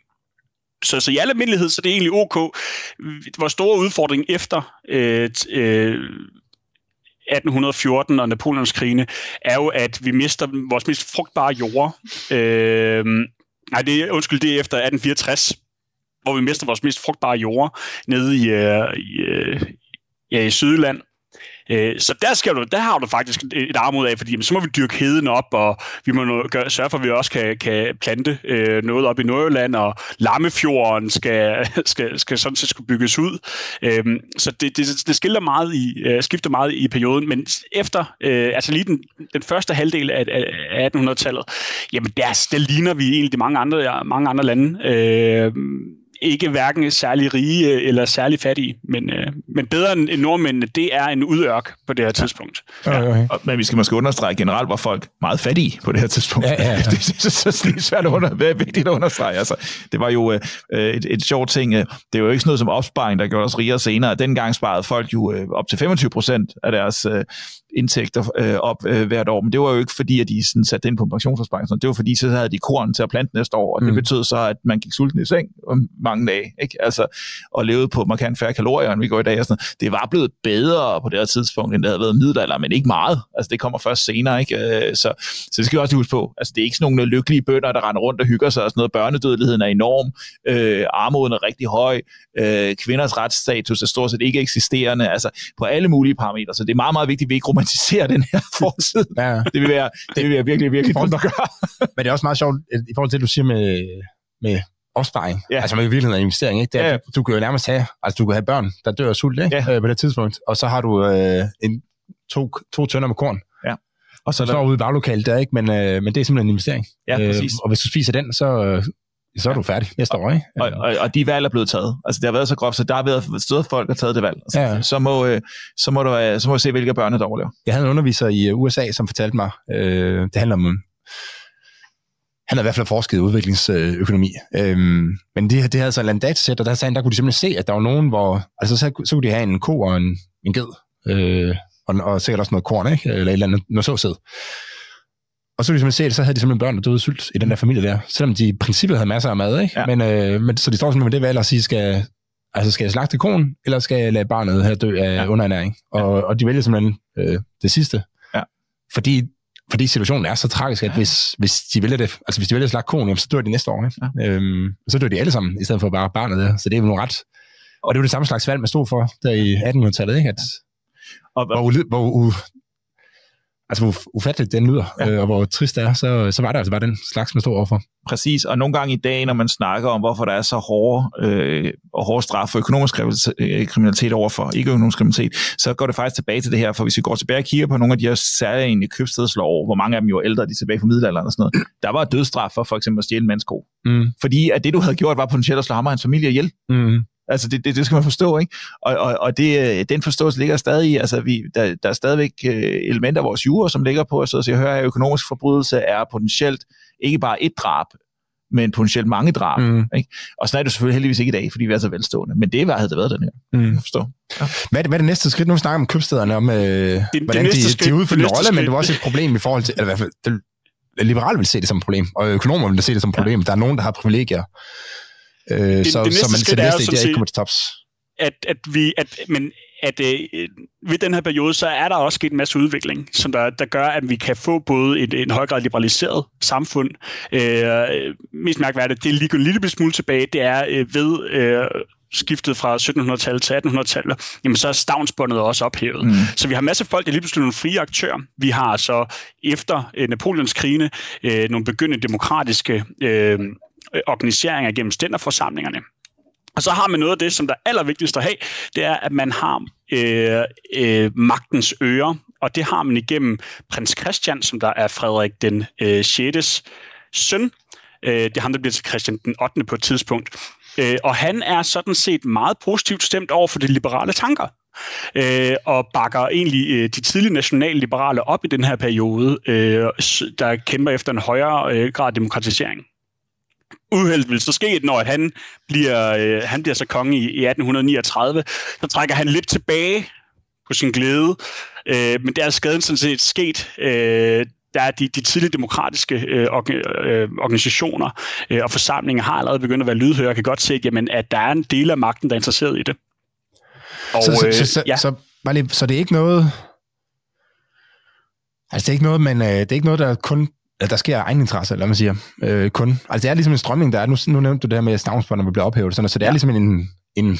så, så i al almindelighed, så det er egentlig ok. Vores store udfordring efter øh, øh, 1814 og Napoleons krigene, er jo, at vi mister vores mest frugtbare jord. Øh, nej, det undskyld, det er efter 1864, hvor vi mister vores mest frugtbare jord nede i, øh, i, øh, ja, i Sydland. Øh, så der, skal du, der har du faktisk et armod af, fordi jamen, så må vi dyrke heden op, og vi må gøre, sørge for, at vi også kan, kan plante øh, noget op i Nordjylland, og Lammefjorden skal, skal, skal sådan set skulle bygges ud. Øh, så det, det, det skifter meget, i, øh, skifter meget i perioden, men efter, øh, altså lige den, den første halvdel af, af 1800-tallet, jamen der, der ligner vi egentlig de mange andre, mange andre lande. Øh, ikke hverken særlig rige øh, eller særlig fattige, men, øh, men bedre end nordmændene, det er en udørk på det her tidspunkt. Ja. Ja. Okay. Men vi skal måske understrege, generelt var folk meget fattige på det her tidspunkt. Ja, ja, ja. det, det, det, det er svært at under, det er vigtigt at understrege. Altså, det var jo øh, et, et sjovt ting. Øh, det er jo ikke sådan noget som opsparing, der gjorde os rigere senere. Dengang sparede folk jo øh, op til 25 procent af deres øh, indtægter øh, op øh, hvert år, men det var jo ikke fordi, at de sådan, satte ind på en pensionsopsparing. Det var fordi, så havde de korn til at plante næste år, og det mm. betød så, at man gik sulten i seng om mange dage, ikke? Altså, og levede på markant færre kalorier, end vi går i dag. Og sådan. Det var blevet bedre på det her tidspunkt, end det havde været middelalder, men ikke meget. Altså, det kommer først senere, ikke? Øh, så, så det skal vi også huske på. Altså, det er ikke sådan nogle lykkelige bønder, der render rundt og hygger sig og sådan noget. Børnedødeligheden er enorm, øh, armoden er rigtig høj, øh, kvinders retsstatus er stort set ikke eksisterende, altså på alle mulige parametre. Så det er meget, meget vigtigt, at vi ikke romantiserer den her fortid. ja. Det vil være, det vil være virkelig, virkelig dumt at gøre. Men det er også meget sjovt, i forhold til det, du siger med, med opsparing. Ja. Altså med virkeligheden af investering. Ikke? Det er, ja. du, du kan jo nærmest have, altså du kan have børn, der dør af sult ikke? Ja. Øh, på det tidspunkt, og så har du øh, en, to, to tønder med korn. Ja. Og så, der... ude i baglokalet der, ikke? Men, øh, men det er simpelthen en investering. Ja, præcis. Øh, og hvis du spiser den, så, så er du færdig næste år, ikke? Og, og, og de valg er blevet taget. Altså, det har været så groft, så der har været steder folk, der har taget det valg. Altså, ja. så, må, øh, så, må du, øh, så må du se, hvilke børn, der overlever. Jeg havde en underviser i øh, USA, som fortalte mig, øh, det handler om han har i hvert fald forsket i udviklingsøkonomi. Øhm, men det, det havde så et datasæt, og der, sagde, der kunne de simpelthen se, at der var nogen, hvor... Altså, så, så kunne de have en ko og en, en ged, øh, og, og sikkert også noget korn, ikke? Eller et eller andet, noget såsæd. Og så kunne de simpelthen se, at så havde de simpelthen børn, der døde sult i den der familie der. Selvom de i princippet havde masser af mad, ikke? Ja. Men, øh, men, så de står simpelthen med det valg at sige, skal, altså skal jeg slagte konen, eller skal jeg lade barnet her dø af ja. underernæring? Og, ja. og de vælger simpelthen øh, det sidste. Ja. Fordi fordi situationen er så tragisk, at hvis, hvis de vælger det, altså hvis de vælger at slagte konen, jamen, så dør de næste år. Ikke? Ja. Øhm, så dør de alle sammen, i stedet for bare barnet der. Så det er jo nogle ret... Og det er jo det samme slags valg, man stod for der i 1800-tallet, ikke? At, og, hvor, hvor, altså hvor ufatteligt den lyder, ja. øh, og hvor trist det er, så, så var det altså bare den slags, man stod overfor. Præcis, og nogle gange i dag, når man snakker om, hvorfor der er så hårde, øh, og hårde straf for økonomisk øh, kriminalitet overfor ikke-økonomisk kriminalitet, så går det faktisk tilbage til det her, for hvis vi går tilbage og kigger på nogle af de her særlige købstedslov, hvor mange af dem jo er ældre, de er tilbage fra middelalderen og sådan noget, der var dødsstraf for for eksempel at stjæle en mandsko. Mm. Fordi at det, du havde gjort, var potentielt at slå ham og hans familie ihjel. Mm. Altså, det, det, det skal man forstå, ikke? Og, og, og det, øh, den forståelse ligger stadig i, altså, vi, der, der er stadigvæk øh, elementer af vores jure, som ligger på, så jeg hører, at økonomisk forbrydelse er potentielt ikke bare et drab, men potentielt mange drab. Mm. Ikke? Og sådan er det selvfølgelig heldigvis ikke i dag, fordi vi er så velstående. Men det havde det været den her. Mm. Jeg forstår. Ja. Hvad, er det, hvad er det næste skridt? Nu snakker om købstederne, om øh, det, hvordan det de, skridt, de udfylder en rolle, men det var også et problem i forhold til, eller i hvert fald, det, liberale vil se det som et problem, og økonomer vil se det som et problem. Ja. Der er nogen, der har privilegier. Øh, det, så, det så man til næste idé ikke kommer til tops. At, at vi, at, men at øh, ved den her periode, så er der også sket en masse udvikling, som der, der gør, at vi kan få både et, en højgrad liberaliseret samfund. Øh, mest mærkværdigt, det er lige en lille smule tilbage, det er øh, ved øh, skiftet fra 1700-tallet til 1800-tallet, jamen så er stavnsbåndet også ophævet. Mm. Så vi har masser af folk, der lige pludselig nogle frie aktører. Vi har så efter øh, Napoleons krigene øh, nogle begyndende demokratiske øh, Øh, organiseringer gennem stænderforsamlingerne. Og så har man noget af det, som der er allervigtigst at have, det er, at man har øh, øh, magtens øre, og det har man igennem prins Christian, som der er Frederik den øh, 6. søn. Øh, det er ham, der bliver til Christian den 8. på et tidspunkt. Øh, og han er sådan set meget positivt stemt over for de liberale tanker. Øh, og bakker egentlig øh, de tidlige nationalliberale op i den her periode, øh, der kæmper efter en højere øh, grad af demokratisering uheld vil så ske, når han bliver, øh, han bliver så konge i, i 1839, så trækker han lidt tilbage på sin glæde. Øh, men der er skaden sådan set sket. Øh, der er de, de tidlige demokratiske øh, øh, organisationer øh, og forsamlinger har allerede begyndt at være lydhøre og kan godt se, jamen, at der er en del af magten, der er interesseret i det. Og, så, så, så, øh, ja. så, så, så det er ikke noget Altså, det er ikke noget, men, øh, det er ikke noget, der kun der sker egen interesse, eller hvad man siger, øh, kun. Altså, det er ligesom en strømning, der er. Nu, nu nævnte du det her med, at stavnsbåndene bliver ophævet, sådan, så det er ja. ligesom en, en,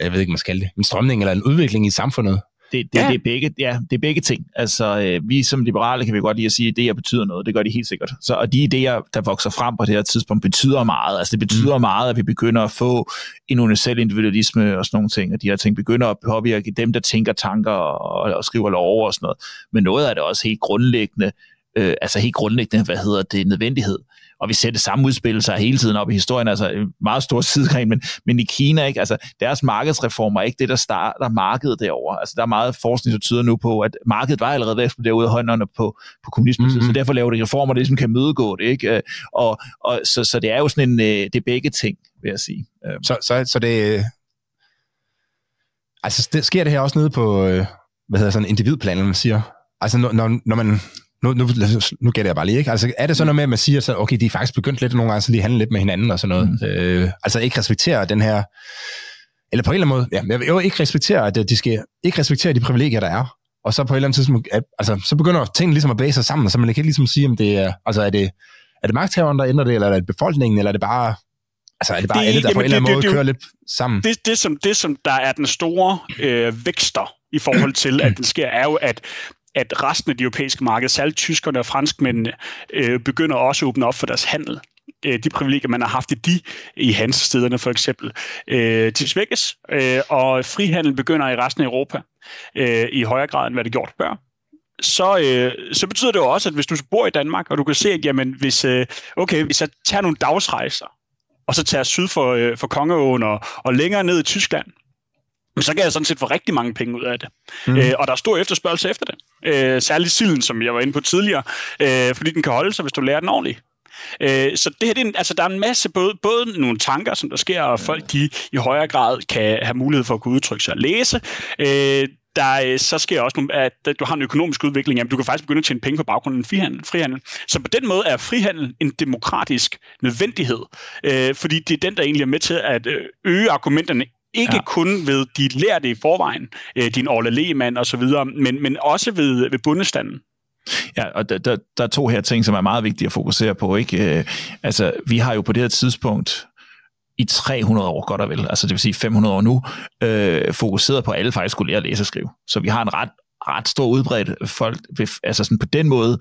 jeg ved ikke, man skal det, en strømning eller en udvikling i samfundet, det, det, ja. det, er begge, ja, det er begge ting. Altså, øh, vi som liberale kan vi godt lide at sige, at idéer betyder noget. Det gør de helt sikkert. Så, og de idéer, der vokser frem på det her tidspunkt, betyder meget. Altså, det betyder mm. meget, at vi begynder at få en universel individualisme og sådan nogle ting, og de her ting begynder at påvirke dem, der tænker tanker og, og skriver lov og sådan noget. Men noget af det også helt grundlæggende, øh, altså helt grundlæggende, hvad hedder det, nødvendighed og vi ser det samme udspille sig hele tiden op i historien, altså en meget stor sidegren, men, men i Kina, ikke, altså deres markedsreformer er ikke det, der starter markedet derovre. Altså der er meget forskning, der tyder nu på, at markedet var allerede ved at eksplodere ud af hånderne på, på kommunismen, mm-hmm. så derfor laver de reformer, der ligesom kan mødegå det, ikke? Øh, og, og så, så det er jo sådan en, øh, det er begge ting, vil jeg sige. Øh. Så, så, så det, altså det, sker det her også nede på, hvad hedder sådan individplan, man siger? Altså når, når man nu, nu, nu gætter jeg bare lige, ikke? Altså, er det sådan noget med, at man siger, så, okay, de er faktisk begyndt lidt nogle gange så lige handle lidt med hinanden og sådan noget? Mm. Øh, altså ikke respektere den her, eller på en eller anden måde, ja, jeg vil jo ikke respektere, at de skal ikke respektere de privilegier, der er. Og så på et eller andet tidspunkt, at, altså, så begynder tingene ligesom at bage sig sammen, så man kan ikke ligesom sige, om det er, altså er det, er det magthaveren, der ændrer det, eller er det befolkningen, eller er det bare Altså er det bare det, alle, der jamen, på en eller anden måde det, kører lidt sammen? Det, det, som, det, som der er den store øh, vækster i forhold til, at den sker, er jo, at at resten af de europæiske markeder, særligt tyskerne og franskmændene, øh, begynder også at åbne op for deres handel. Øh, de privilegier, man har haft i de, i hansestederne for eksempel, øh, til svækkes, øh, og frihandel begynder i resten af Europa øh, i højere grad, end hvad det gjort før så, øh, så betyder det jo også, at hvis du bor i Danmark, og du kan se, at jamen, hvis, øh, okay, hvis jeg tager nogle dagsrejser, og så tager syd for, øh, for Kongeåen og, og længere ned i Tyskland, men så kan jeg sådan set få rigtig mange penge ud af det. Mm. Øh, og der er stor efterspørgsel efter det. Øh, særligt silden, som jeg var inde på tidligere, øh, fordi den kan holde sig, hvis du lærer den ordentligt. Øh, så det her, det er en, altså, der er en masse, både, både nogle tanker, som der sker, og folk de i højere grad kan have mulighed for at kunne udtrykke sig og læse. Øh, der øh, så sker også, at du har en økonomisk udvikling, jamen du kan faktisk begynde at tjene penge på baggrund af en frihandel. frihandel. Så på den måde er frihandel en demokratisk nødvendighed, øh, fordi det er den, der egentlig er med til at øh, øge argumenterne ikke ja. kun ved de lærte i forvejen, øh, din Orle Lehmann og så videre, men, men også ved, ved bundestanden. Ja, og der, der, der er to her ting, som er meget vigtige at fokusere på. Ikke? Øh, altså, vi har jo på det her tidspunkt i 300 år, godt og vel, altså det vil sige 500 år nu, øh, fokuseret på, at alle faktisk skulle lære at læse og skrive. Så vi har en ret, ret stor udbredt folk, altså sådan på den måde,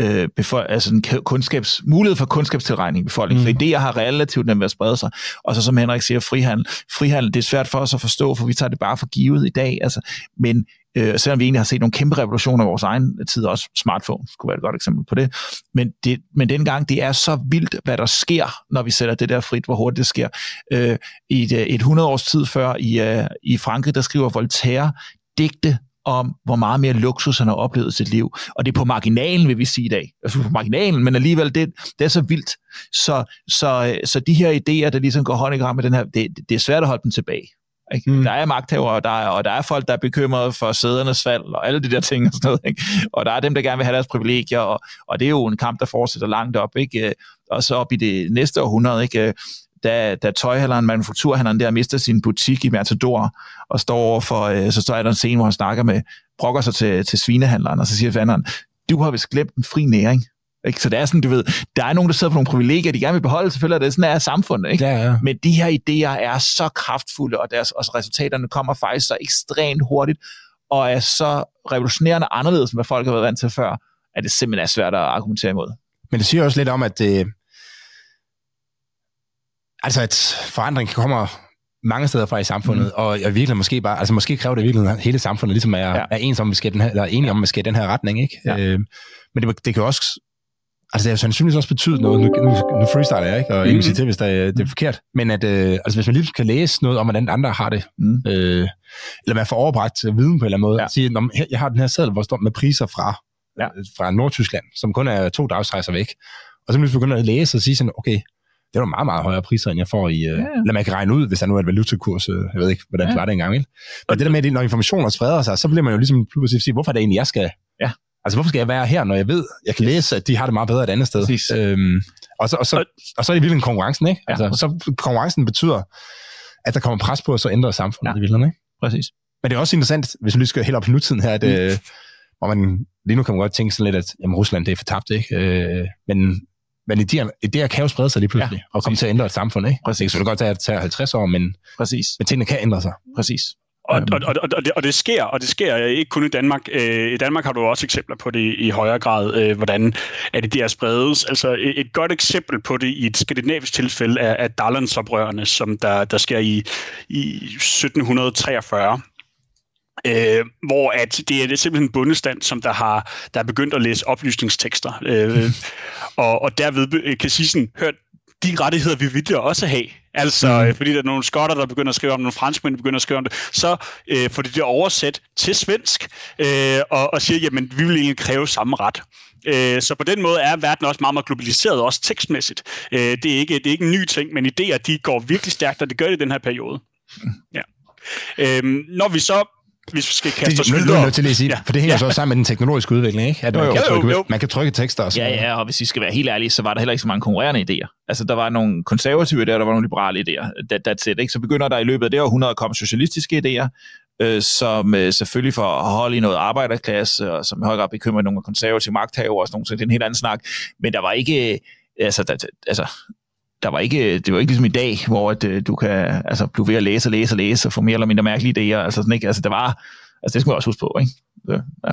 øh, befol- altså en kundskabs, mulighed for kundskabstilregning i befolkningen. Mm. Så idéer har relativt nemt at sprede sig. Og så som Henrik siger, frihandel. Frihandel, det er svært for os at forstå, for vi tager det bare for givet i dag. Altså, men øh, selvom vi egentlig har set nogle kæmpe revolutioner i vores egen tid, også smartphone skulle være et godt eksempel på det. Men, det, men dengang, det er så vildt, hvad der sker, når vi sætter det der frit, hvor hurtigt det sker. Øh, I et, et 100 års tid før i, uh, i Frankrig, der skriver Voltaire digte om, hvor meget mere luksus han har oplevet i sit liv. Og det er på marginalen, vil vi sige i dag. Altså på marginalen, men alligevel, det, det er så vildt. Så, så, så de her idéer, der ligesom går hånd i med den her, det, det er svært at holde dem tilbage. Ikke? Mm. Der er magthavere, og der er, og der er folk, der er bekymrede for sædernes fald, og alle de der ting og sådan noget. Ikke? Og der er dem, der gerne vil have deres privilegier, og, og det er jo en kamp, der fortsætter langt op. Ikke? Og så op i det næste århundrede, ikke? Da, da tøjhandleren, manufakturhandleren der mister sin butik i Matador, og står over for, øh, så står der en scene, hvor han snakker med, brokker sig til, til svinehandleren, og så siger fanderen, du har vist glemt en fri næring. Ikke? Så det er sådan, du ved, der er nogen, der sidder på nogle privilegier, de gerne vil beholde, selvfølgelig er det sådan er samfundet. Ikke? Ja, ja. Men de her idéer er så kraftfulde, og, deres, og resultaterne kommer faktisk så ekstremt hurtigt, og er så revolutionerende anderledes, end hvad folk har været vant til før, at det simpelthen er svært at argumentere imod. Men det siger også lidt om, at det, altså at forandring kommer mange steder fra i samfundet, mm. og jeg virkelig måske bare, altså måske kræver det virkelig, at hele samfundet ligesom er, ja. er ens om, vi skal den her, eller enige om, at vi skal den her retning, ikke? Ja. Øh, men det, det kan også, altså det har sandsynligvis også betydet noget, nu, nu, nu freestyler jeg, ikke? Og mm. siger til, hvis der, det er mm. forkert, men at, øh, altså hvis man lige kan læse noget om, hvordan andre har det, mm. øh, eller man får overbragt viden på en eller anden måde, ja. sige, jeg har den her seddel, hvor står med priser fra, ja. fra Nordtyskland, som kun er to dagsrejser væk, og så hvis vi begynder at læse og sige sådan, okay, det var meget, meget højere priser, end jeg får i... Øh, ja. Eller man kan regne ud, hvis der nu er et valutakurs. Øh, jeg ved ikke, hvordan ja. det var det engang. Ikke? Men det der med, at når informationer spreder sig, så bliver man jo ligesom pludselig sige, hvorfor er det egentlig, jeg skal... Ja. Altså, hvorfor skal jeg være her, når jeg ved, jeg kan læse, at de har det meget bedre et andet sted? Øhm, og, så, og, så, og så er det virkelig konkurrencen, ikke? Altså, ja. så konkurrencen betyder, at der kommer pres på, og så ændrer samfundet ja. i virkeligheden, ikke? Præcis. Men det er også interessant, hvis vi lige skal helt op i nutiden her, at, mm. øh, hvor man lige nu kan man godt tænke sådan lidt, at jamen, Rusland det er fortabt, ikke? Øh, men men idéer, idéer kan jo sprede sig lige pludselig, ja, og komme til at ændre et samfund, ikke? Præcis. Det kan godt tage, at det tager 50 år, men, præcis. men tingene kan ændre sig. Præcis. Og, og, og, og, det, og det sker, og det sker ikke kun i Danmark. Øh, I Danmark har du også eksempler på det i, højere grad, øh, hvordan er det der spredes. Altså et, et godt eksempel på det i et skandinavisk tilfælde er, er Darlandsoprørene, som der, der sker i, i 1743 øh, hvor at det er det simpelthen en bundestand, som der har der er begyndt at læse oplysningstekster. Øh, og, og derved kan sige sådan, hør, de rettigheder vi vil også have. Altså, mm. fordi der er nogle skotter, der begynder at skrive om nogle franskmænd, der begynder at skrive om det, så øh, får de det oversat til svensk, øh, og, og siger, jamen, vi vil egentlig kræve samme ret. Øh, så på den måde er verden også meget, meget globaliseret, også tekstmæssigt. Øh, det, er ikke, det er ikke en ny ting, men idéer, de går virkelig stærkt, og det gør det i den her periode. Mm. Ja. Øh, når vi så hvis vi skal kaste os videre. Det er til at sige, ja. for det hænger ja. så også sammen med den teknologiske udvikling, ikke? At man, jo, kan trykke, jo, jo. man kan trykke tekster og Ja, ja, og hvis vi skal være helt ærlige, så var der heller ikke så mange konkurrerende idéer. Altså, der var nogle konservative idéer, der var nogle liberale idéer. That, that's it, ikke? Så begynder der i løbet af det århundrede at komme socialistiske idéer, øh, som øh, selvfølgelig for at holde i noget arbejderklasse, og som i høj grad bekymrer nogle konservative magthavere og sådan noget, det er en helt anden snak. Men der var ikke, altså, der, altså der var ikke, det var ikke ligesom i dag, hvor at, øh, du kan altså, blive ved at læse og læse og læse og få mere eller mindre mærkelige idéer. Altså, sådan, ikke? altså det var, altså det skal man også huske på. Ikke? Så, ja.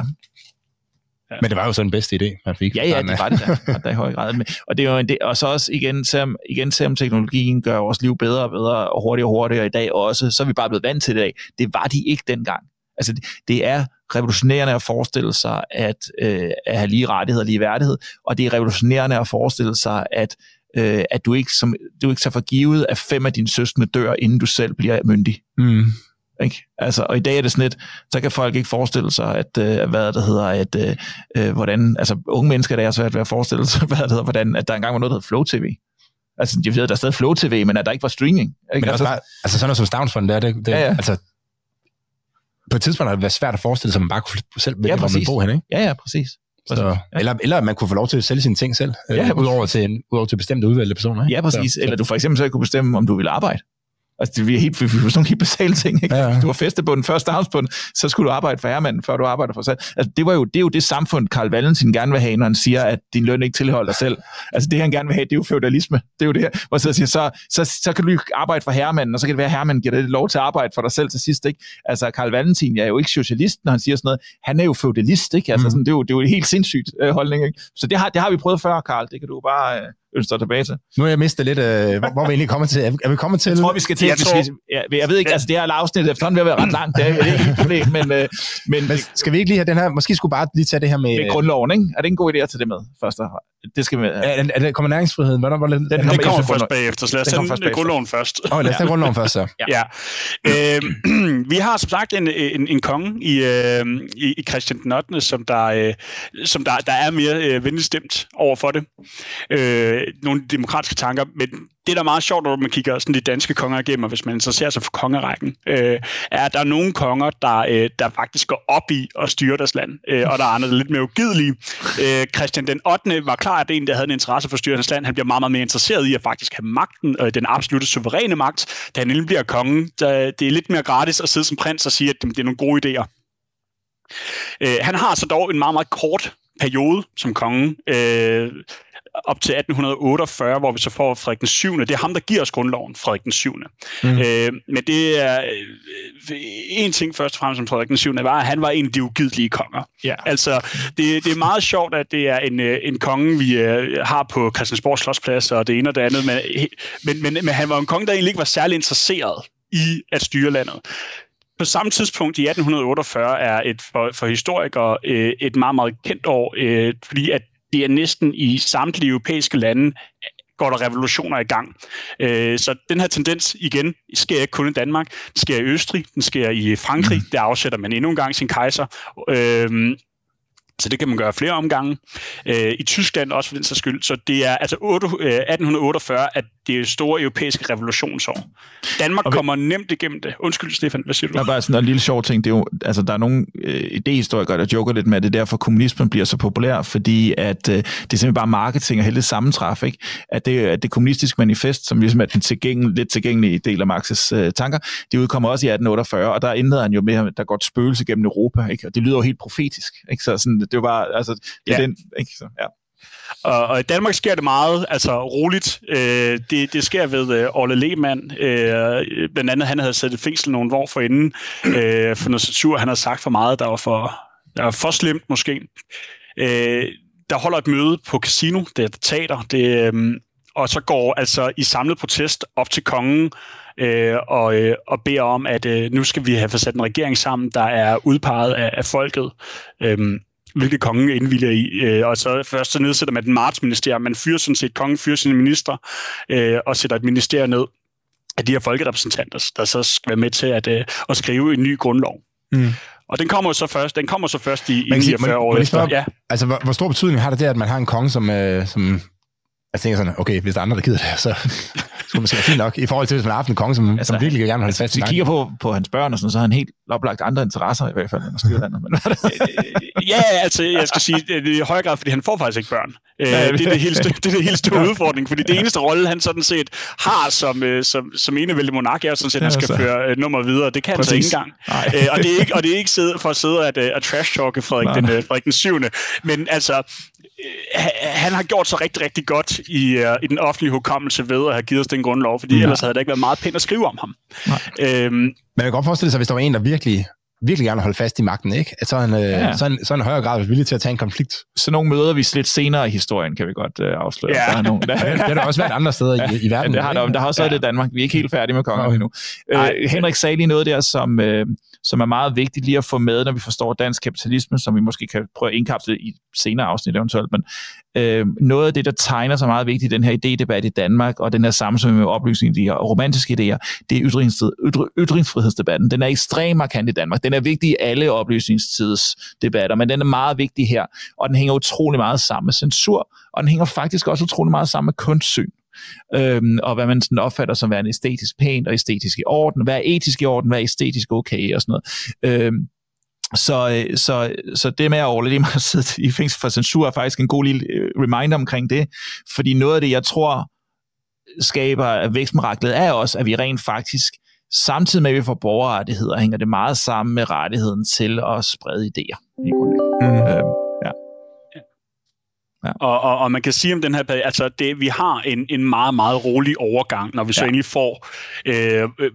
Ja. Men det var jo så den bedste idé, man fik. Ja, ja, det var det da, der i høj grad. Og, det er jo en, det, og så også igen, selvom, igen, selvom teknologien gør vores liv bedre og bedre, og hurtigere og hurtigere i dag også, så er vi bare blevet vant til det i dag. Det var de ikke dengang. Altså, det, det er revolutionerende at forestille sig at, øh, at have lige rettigheder og lige værdighed, og det er revolutionerende at forestille sig, at øh, at du ikke, som, du ikke tager for givet, at fem af dine søskende dør, inden du selv bliver myndig. Mm. Ikke? Altså, og i dag er det sådan lidt, så kan folk ikke forestille sig, at, øh, hvad det hedder, at, øh, øh hvordan, altså unge mennesker, der er svært ved at forestille sig, hvad det hedder, hvordan, at der engang var noget, der hedder Flow TV. Altså, jeg ved, der er stadig Flow TV, men at der ikke var streaming. Ikke? Men altså, bare, altså sådan noget som Stavnsfond, der, det, det, ja, ja. altså, på et tidspunkt har det været svært at forestille sig, at man bare kunne selv vælge, ja, hvor man bor hen, ikke? Ja, ja, præcis. Så, ja. eller, eller man kunne få lov til at sælge sine ting selv, ja, øh, udover, til, udover til bestemte udvalgte personer. Ikke? Ja, præcis. Så, eller du for eksempel så kunne bestemme, om du vil arbejde. Altså, det er helt, sådan nogle helt basale ting. Ikke? Ja, ja. Du var feste på den første stavnsbund, så skulle du arbejde for herremanden, før du arbejder for sig. Altså, det, var jo, det er jo det samfund, Karl Valentin gerne vil have, når han siger, at din løn ikke tilholder dig selv. Altså, det han gerne vil have, det er jo feudalisme. Det er jo det her, hvor så siger, så, så, så kan du arbejde for herremanden, og så kan det være, at herremanden giver dig lov til at arbejde for dig selv til sidst. Ikke? Altså, Karl Valentin er jo ikke socialist, når han siger sådan noget. Han er jo feudalist, ikke? Altså, mm. sådan, det, er jo, det er jo en helt sindssygt øh, holdning. Ikke? Så det har, det har vi prøvet før, Karl. Det kan du bare... Øh, ønsker tilbage til. Nu er jeg mistet lidt, øh, hvor, hvor vi egentlig kommer til. Er, vi kommet til? Jeg tror, vi skal til. Jeg, tror, ja, jeg ved ikke, altså det her afsnit efterhånden vil være ret langt. Det er, det er ikke et problem, men, øh, men, men, skal vi ikke lige have den her, måske skulle bare lige tage det her med... Med grundloven, ikke? Er det en god idé at tage det med først? Det skal vi... Ja, er, er det, kommer næringsfriheden? Hvordan var det? Den, den, den kommer, kommer først bagefter, så lad os tage grundloven først. Åh, oh, lad os tage grundloven først, så. Ja. ja. Øh, vi har som sagt en, en, en konge i, øh, i, i Christian den 8., som der, øh, som der, der er mere øh, venligstemt over for det. Øh, nogle demokratiske tanker, men det, der er meget sjovt, når man kigger sådan de danske konger igennem, og hvis man interesserer sig for kongerækken, øh, er, at der er nogle konger, der, øh, der faktisk går op i at styre deres land, øh, og der er andre, der er lidt mere ugidelige. Øh, Christian den 8. var klart en, der havde en interesse for at styre deres land. Han bliver meget, meget mere interesseret i at faktisk have magten, øh, den absolute suveræne magt. Da han endelig bliver konge, der, det er lidt mere gratis at sidde som prins og sige, at det er nogle gode idéer. Øh, han har så dog en meget, meget kort periode som konge. Øh, op til 1848, hvor vi så får Frederik den 7. Det er ham, der giver os grundloven, Frederik den 7. Mm. Øh, men det er øh, en ting først og fremmest som Frederik den 7. var, at han var en af de ugidelige konger. Yeah. Altså, det, det er meget sjovt, at det er en, øh, en konge, vi øh, har på Christiansborg Slottsplads og det ene og det andet, men, men, men, men han var en konge, der egentlig ikke var særlig interesseret i at styre landet på samme tidspunkt i 1848 er et for, for historikere øh, et meget, meget kendt år, øh, fordi at det er næsten i samtlige europæiske lande, går der revolutioner i gang. Øh, så den her tendens, igen, sker ikke kun i Danmark. Den sker i Østrig, den sker i Frankrig, mm. der afsætter man endnu en gang sin kejser. Så det kan man gøre flere omgange. Øh, I Tyskland også for den sags skyld. Så det er altså 8, øh, 1848, at det er store europæiske revolutionsår. Danmark okay. kommer nemt igennem det. Undskyld, Stefan, hvad siger du? Der er bare sådan en lille sjov ting. Det er jo, altså, der er nogle øh, idehistorikere, der joker lidt med, at det er derfor, kommunismen bliver så populær, fordi at, øh, det er simpelthen bare marketing og hele sammentræf. Ikke? At, det, at det kommunistiske manifest, som ligesom er den tilgængel, lidt tilgængelige del af Marx's øh, tanker, det udkommer også i 1848, og der indleder han jo med, at der går et spøgelse gennem Europa. Ikke? Og det lyder jo helt profetisk. Ikke? Så sådan, det var bare, altså, det er ja. den, ikke? Så, ja. Og, og i Danmark sker det meget altså roligt. Øh, det, det sker ved øh, Orle Lehmann. Øh, blandt andet, han havde sat i fængsel nogle år forinden øh, for noget censur. Han havde sagt for meget, der var for, der var for slemt måske. Øh, der holder et møde på casino, det er teater, det, øh, og så går altså i samlet protest op til kongen øh, og, øh, og beder om, at øh, nu skal vi have sat en regering sammen, der er udpeget af, af folket. Øh, hvilket kongen indvilger i. Øh, og så først så nedsætter man den martsministerium. Man fyrer sådan set, kongen fyrer sine minister øh, og sætter et ministerium ned af de her folkerepræsentanter, der så skal være med til at, øh, at skrive en ny grundlov. Mm. Og den kommer så først, den kommer så først i, i 49 år efter. Ja. Altså, hvor, hvor stor betydning har det det, at man har en konge, som, øh, som jeg tænker sådan, okay, hvis der er andre, der gider det, så skulle man sige fint nok, i forhold til, hvis man har haft en konge, som, altså, som virkelig gerne vil holde fast i Hvis vi kigger på, på hans børn og sådan, så har han helt oplagt andre interesser i hvert fald, end at styre landet. Men, ja, altså, jeg skal sige, det er i høj grad, fordi han får faktisk ikke børn. Øh, det, er det, helt, det er det helt store udfordring, fordi det eneste rolle, han sådan set har som, øh, som, som enevældig monark, er sådan set, at han skal altså. føre nummer videre. Det kan Præcis. han så ikke engang. Og, det er ikke, og det er ikke sidde, for at sidde at, at trash-talke Frederik, den, Frederik den 7. Men altså, han har gjort sig rigtig, rigtig godt i, uh, i den offentlige hukommelse ved at have givet os den grundlov, fordi ja. ellers havde det ikke været meget pænt at skrive om ham. Øhm, Men jeg kan godt forestille sig, hvis der var en, der virkelig virkelig gerne holde fast i magten, ikke? At så er han, øh, ja. så er han, så er han højere grad villig til at tage en konflikt. Så nogle møder vi lidt senere i historien, kan vi godt øh, afsløre. Ja. Der er nogle, der, det har der også været andre steder ja. i, i verden. Ja, det har der, der har også været ja. det i Danmark. Vi er ikke helt færdige med konger endnu. Øh, Henrik sagde lige noget der, som, øh, som er meget vigtigt lige at få med, når vi forstår dansk kapitalisme, som vi måske kan prøve at indkapsle i senere afsnit eventuelt. Men øh, noget af det, der tegner sig meget vigtigt i den her idédebat i Danmark, og den her sammenhæng med oplysning de her romantiske idéer, det er ytrings, ytr, ytringsfrihedsdebatten. Den er ekstremt markant i Danmark. Den er vigtig i alle oplysningstidsdebatter, men den er meget vigtig her, og den hænger utrolig meget sammen med censur, og den hænger faktisk også utrolig meget sammen med kunstsyn. Øhm, og hvad man sådan opfatter som værende æstetisk pænt og æstetisk i orden, hvad er etisk i orden, hvad er æstetisk okay? Og sådan noget. Øhm, så, øh, så, så det med at overleve mig at sidde i fængsel for censur er faktisk en god lille øh, reminder omkring det, fordi noget af det, jeg tror skaber vækstmiraklet, er også, at vi rent faktisk samtidig med, at vi får borgerrettigheder, hænger det meget sammen med rettigheden til at sprede idéer. Mm. Øhm, Ja. Og, og, og man kan sige om den her periode, altså det, vi har en, en meget, meget rolig overgang, når vi så ja. endelig får øh, øh,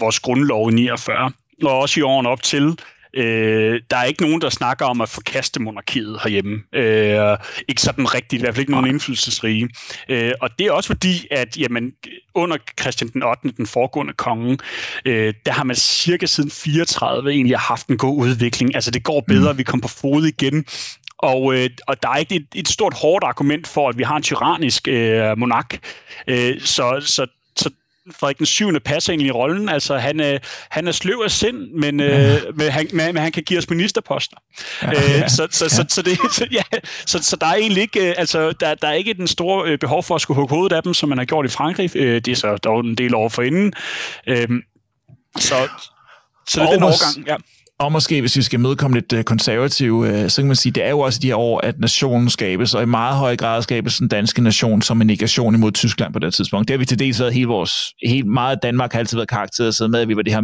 vores grundlov i 49, og også i årene op til, Øh, der er ikke nogen, der snakker om at forkaste monarkiet herhjemme. Øh, ikke sådan rigtigt, i hvert fald ikke nogen indflydelsesrige. Øh, og det er også fordi, at jamen, under Christian den 8., den foregående konge, øh, der har man cirka siden 34 egentlig haft en god udvikling. Altså det går bedre, mm. vi kommer på fod igen. Og, øh, og der er ikke et, et stort hårdt argument for, at vi har en tyrannisk øh, monark. Øh, så, så, så Frederik den 7. passer egentlig i rollen. Altså, han, øh, han er sløv af sind, men, øh, ja. men, han, men, men han kan give os ministerposter. Ja, øh, så, så, ja. så, så, det, så, ja, så, så der er egentlig ikke, øh, altså, der, der er ikke den store øh, behov for at skulle hugge hovedet af dem, som man har gjort i Frankrig. Øh, det er så dog en del år forinden. Øh, så, så det er den overgang, ja. Og måske, hvis vi skal mødekomme lidt øh, konservative, øh, så kan man sige, det er jo også de her år, at nationen skabes, og i meget høj grad skabes den danske nation som en negation imod Tyskland på det tidspunkt. Det har vi til dels været helt vores, helt meget Danmark har altid været karakteriseret med, at vi var det her,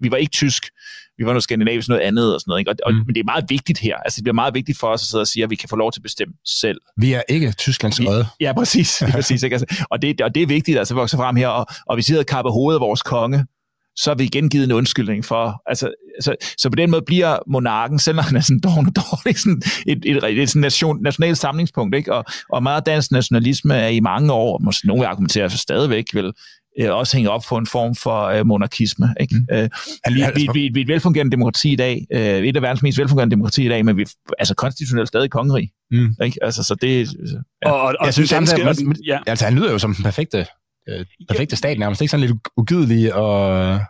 vi var ikke tysk, vi var noget skandinavisk, noget andet og sådan noget. Ikke? Og, og, mm. Men det er meget vigtigt her. Altså, det bliver meget vigtigt for os at sidde og sige, at vi kan få lov til at bestemme selv. Vi er ikke Tysklands øje. Ja, præcis. præcis ikke? Altså, og, det, og det er vigtigt altså, at vokse frem her. Og, og vi sidder og kapper hovedet af vores konge, så har vi igen givet en undskyldning for, altså, så, så på den måde bliver monarken, selvom han er sådan dårlig, dårlig sådan et, et, et, et sådan nation, nationalt samlingspunkt, ikke? Og, og meget dansk nationalisme er i mange år, måske nogle argumenterer for stadigvæk, vil øh, også hænge op på en form for øh, monarkisme. Ikke? Mm. Øh, vi, vi, vi, vi er et velfungerende demokrati i dag, øh, et af verdens mest velfungerende demokrati i dag, men vi er altså konstitutionelt stadig kongerig. Mm. Ikke? Altså, så det, ja. og, og, jeg synes, han, han, ja. altså, han lyder jo som den perfekte øh, perfekte stat nærmest. Ikke sådan lidt ugidelig og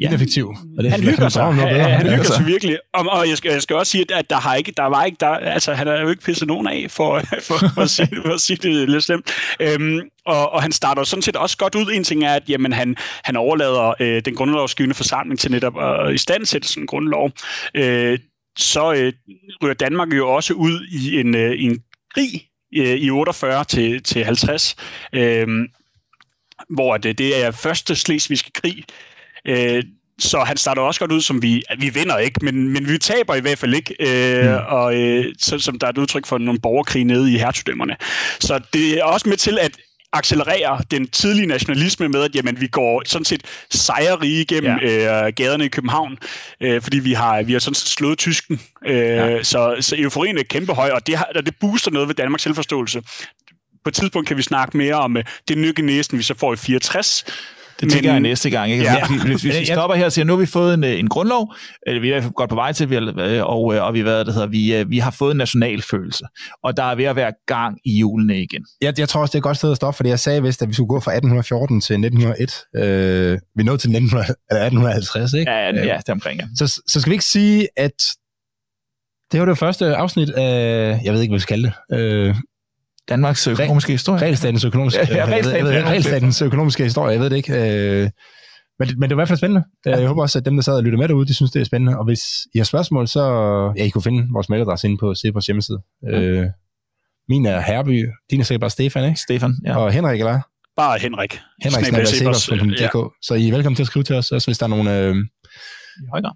ja. ineffektiv. Og det, han hygger sig. Noget ja, ja, han hygger sig virkelig. Og, og jeg, skal, jeg skal også sige, at der, har ikke, der var ikke, der, altså han har jo ikke pisset nogen af, for, for, for, at, sige, for at sige det lidt slemt. Øhm, og, og han starter sådan set også godt ud. En ting er, at jamen, han, han overlader øh, den grundlovsgivende forsamling til netop at i stand sætte sådan en grundlov. Øh, så øh, ryger Danmark jo også ud i en, øh, en krig øh, i 48 til, til 50. Øh, hvor det, det er første slesvigske krig. Øh, så han starter også godt ud som vi, vi vinder ikke, men, men vi taber i hvert fald ikke, øh, mm. og øh, så, som der er et udtryk for nogle borgerkrig nede i hertugdømmerne. Så det er også med til at accelerere den tidlige nationalisme med, at jamen, vi går sådan set sejrige igennem ja. øh, gaderne i København, øh, fordi vi har, vi har sådan set slået tysken. Øh, ja. så, så euforien er kæmpe høj, og det, har, og det booster noget ved Danmarks selvforståelse. På et tidspunkt kan vi snakke mere om øh, det nykke næsten, vi så får i 64, det tænker jeg næste gang. Ikke? Ja. Hvis, hvis vi stopper her og siger, nu har vi fået en, en grundlov, eller vi er godt på vej til, vi har, og, og vi, hvad det hedder, vi, vi har fået en nationalfølelse, og der er ved at være gang i julene igen. Jeg, jeg tror også, det er et godt sted at stoppe, fordi jeg sagde vist, at vi skulle gå fra 1814 til 1901. Øh, vi nåede til 1900, eller 1850, ikke? Ja, ja, ja det er omkring, ja. Så, så skal vi ikke sige, at det var det første afsnit af, jeg ved ikke, hvad vi skal kalde det, øh, Danmarks økonomiske historie. Regelstatens økonomiske, ja, ja, regelstatens økonomiske historie, jeg ved det ikke. Øh, men, men det var i hvert fald spændende. Ja. Jeg håber også, at dem, der sad og lyttede med derude, de synes, det er spændende. Og hvis I har spørgsmål, så ja, I kunne finde vores mailadresse inde på Cepos hjemmeside. Ja. Øh, min er Herby, din er sikkert bare Stefan, ikke? Stefan, ja. Og Henrik, eller Bare Henrik. Henrik snakker ja. Så I er velkommen til at skrive til os, også hvis der er nogle... Øh, I højere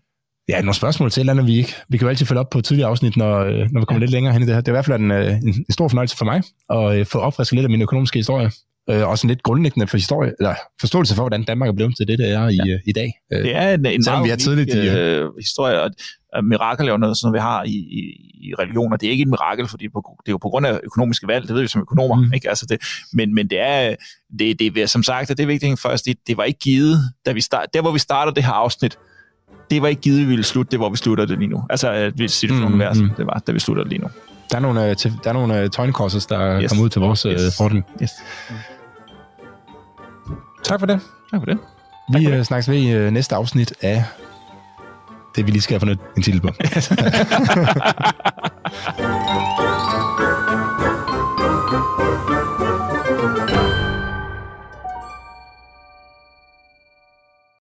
Ja, nogle spørgsmål til eller vi ikke. Vi kan jo altid følge op på tidligere afsnit, når, øh, når vi kommer ja. lidt længere hen i det her. Det er i hvert fald en, øh, en, en stor fornøjelse for mig at øh, få opfrisket lidt af min økonomiske historie. Øh, også en lidt grundlæggende for historie, eller forståelse for, hvordan Danmark er blevet til det, det er i, ja. i dag. Det er en, en meget vi er tidligt i, øh, historie, og mirakel er jo noget, som vi har i, i, i religioner. Det er ikke et mirakel, fordi det er jo på grund af økonomiske valg, det ved vi som økonomer. Mm. Ikke? Altså det, men, men det er, det, det, som sagt, det er vigtigt først, det, det var ikke givet, da vi start, der hvor vi starter det her afsnit, det var ikke givet, vi ville slutte det, hvor vi slutter det lige nu. Altså, hvis situationen mm, mm. det var, da vi slutter det lige nu. Der er nogle, uh, der er nogle uh, courses, der yes. kommer ud til vores yes. uh, fordel. Yes. Tak for det. Tak for det. Vi uh, snakkes ved i næste afsnit af det, vi lige skal have fundet en titel på.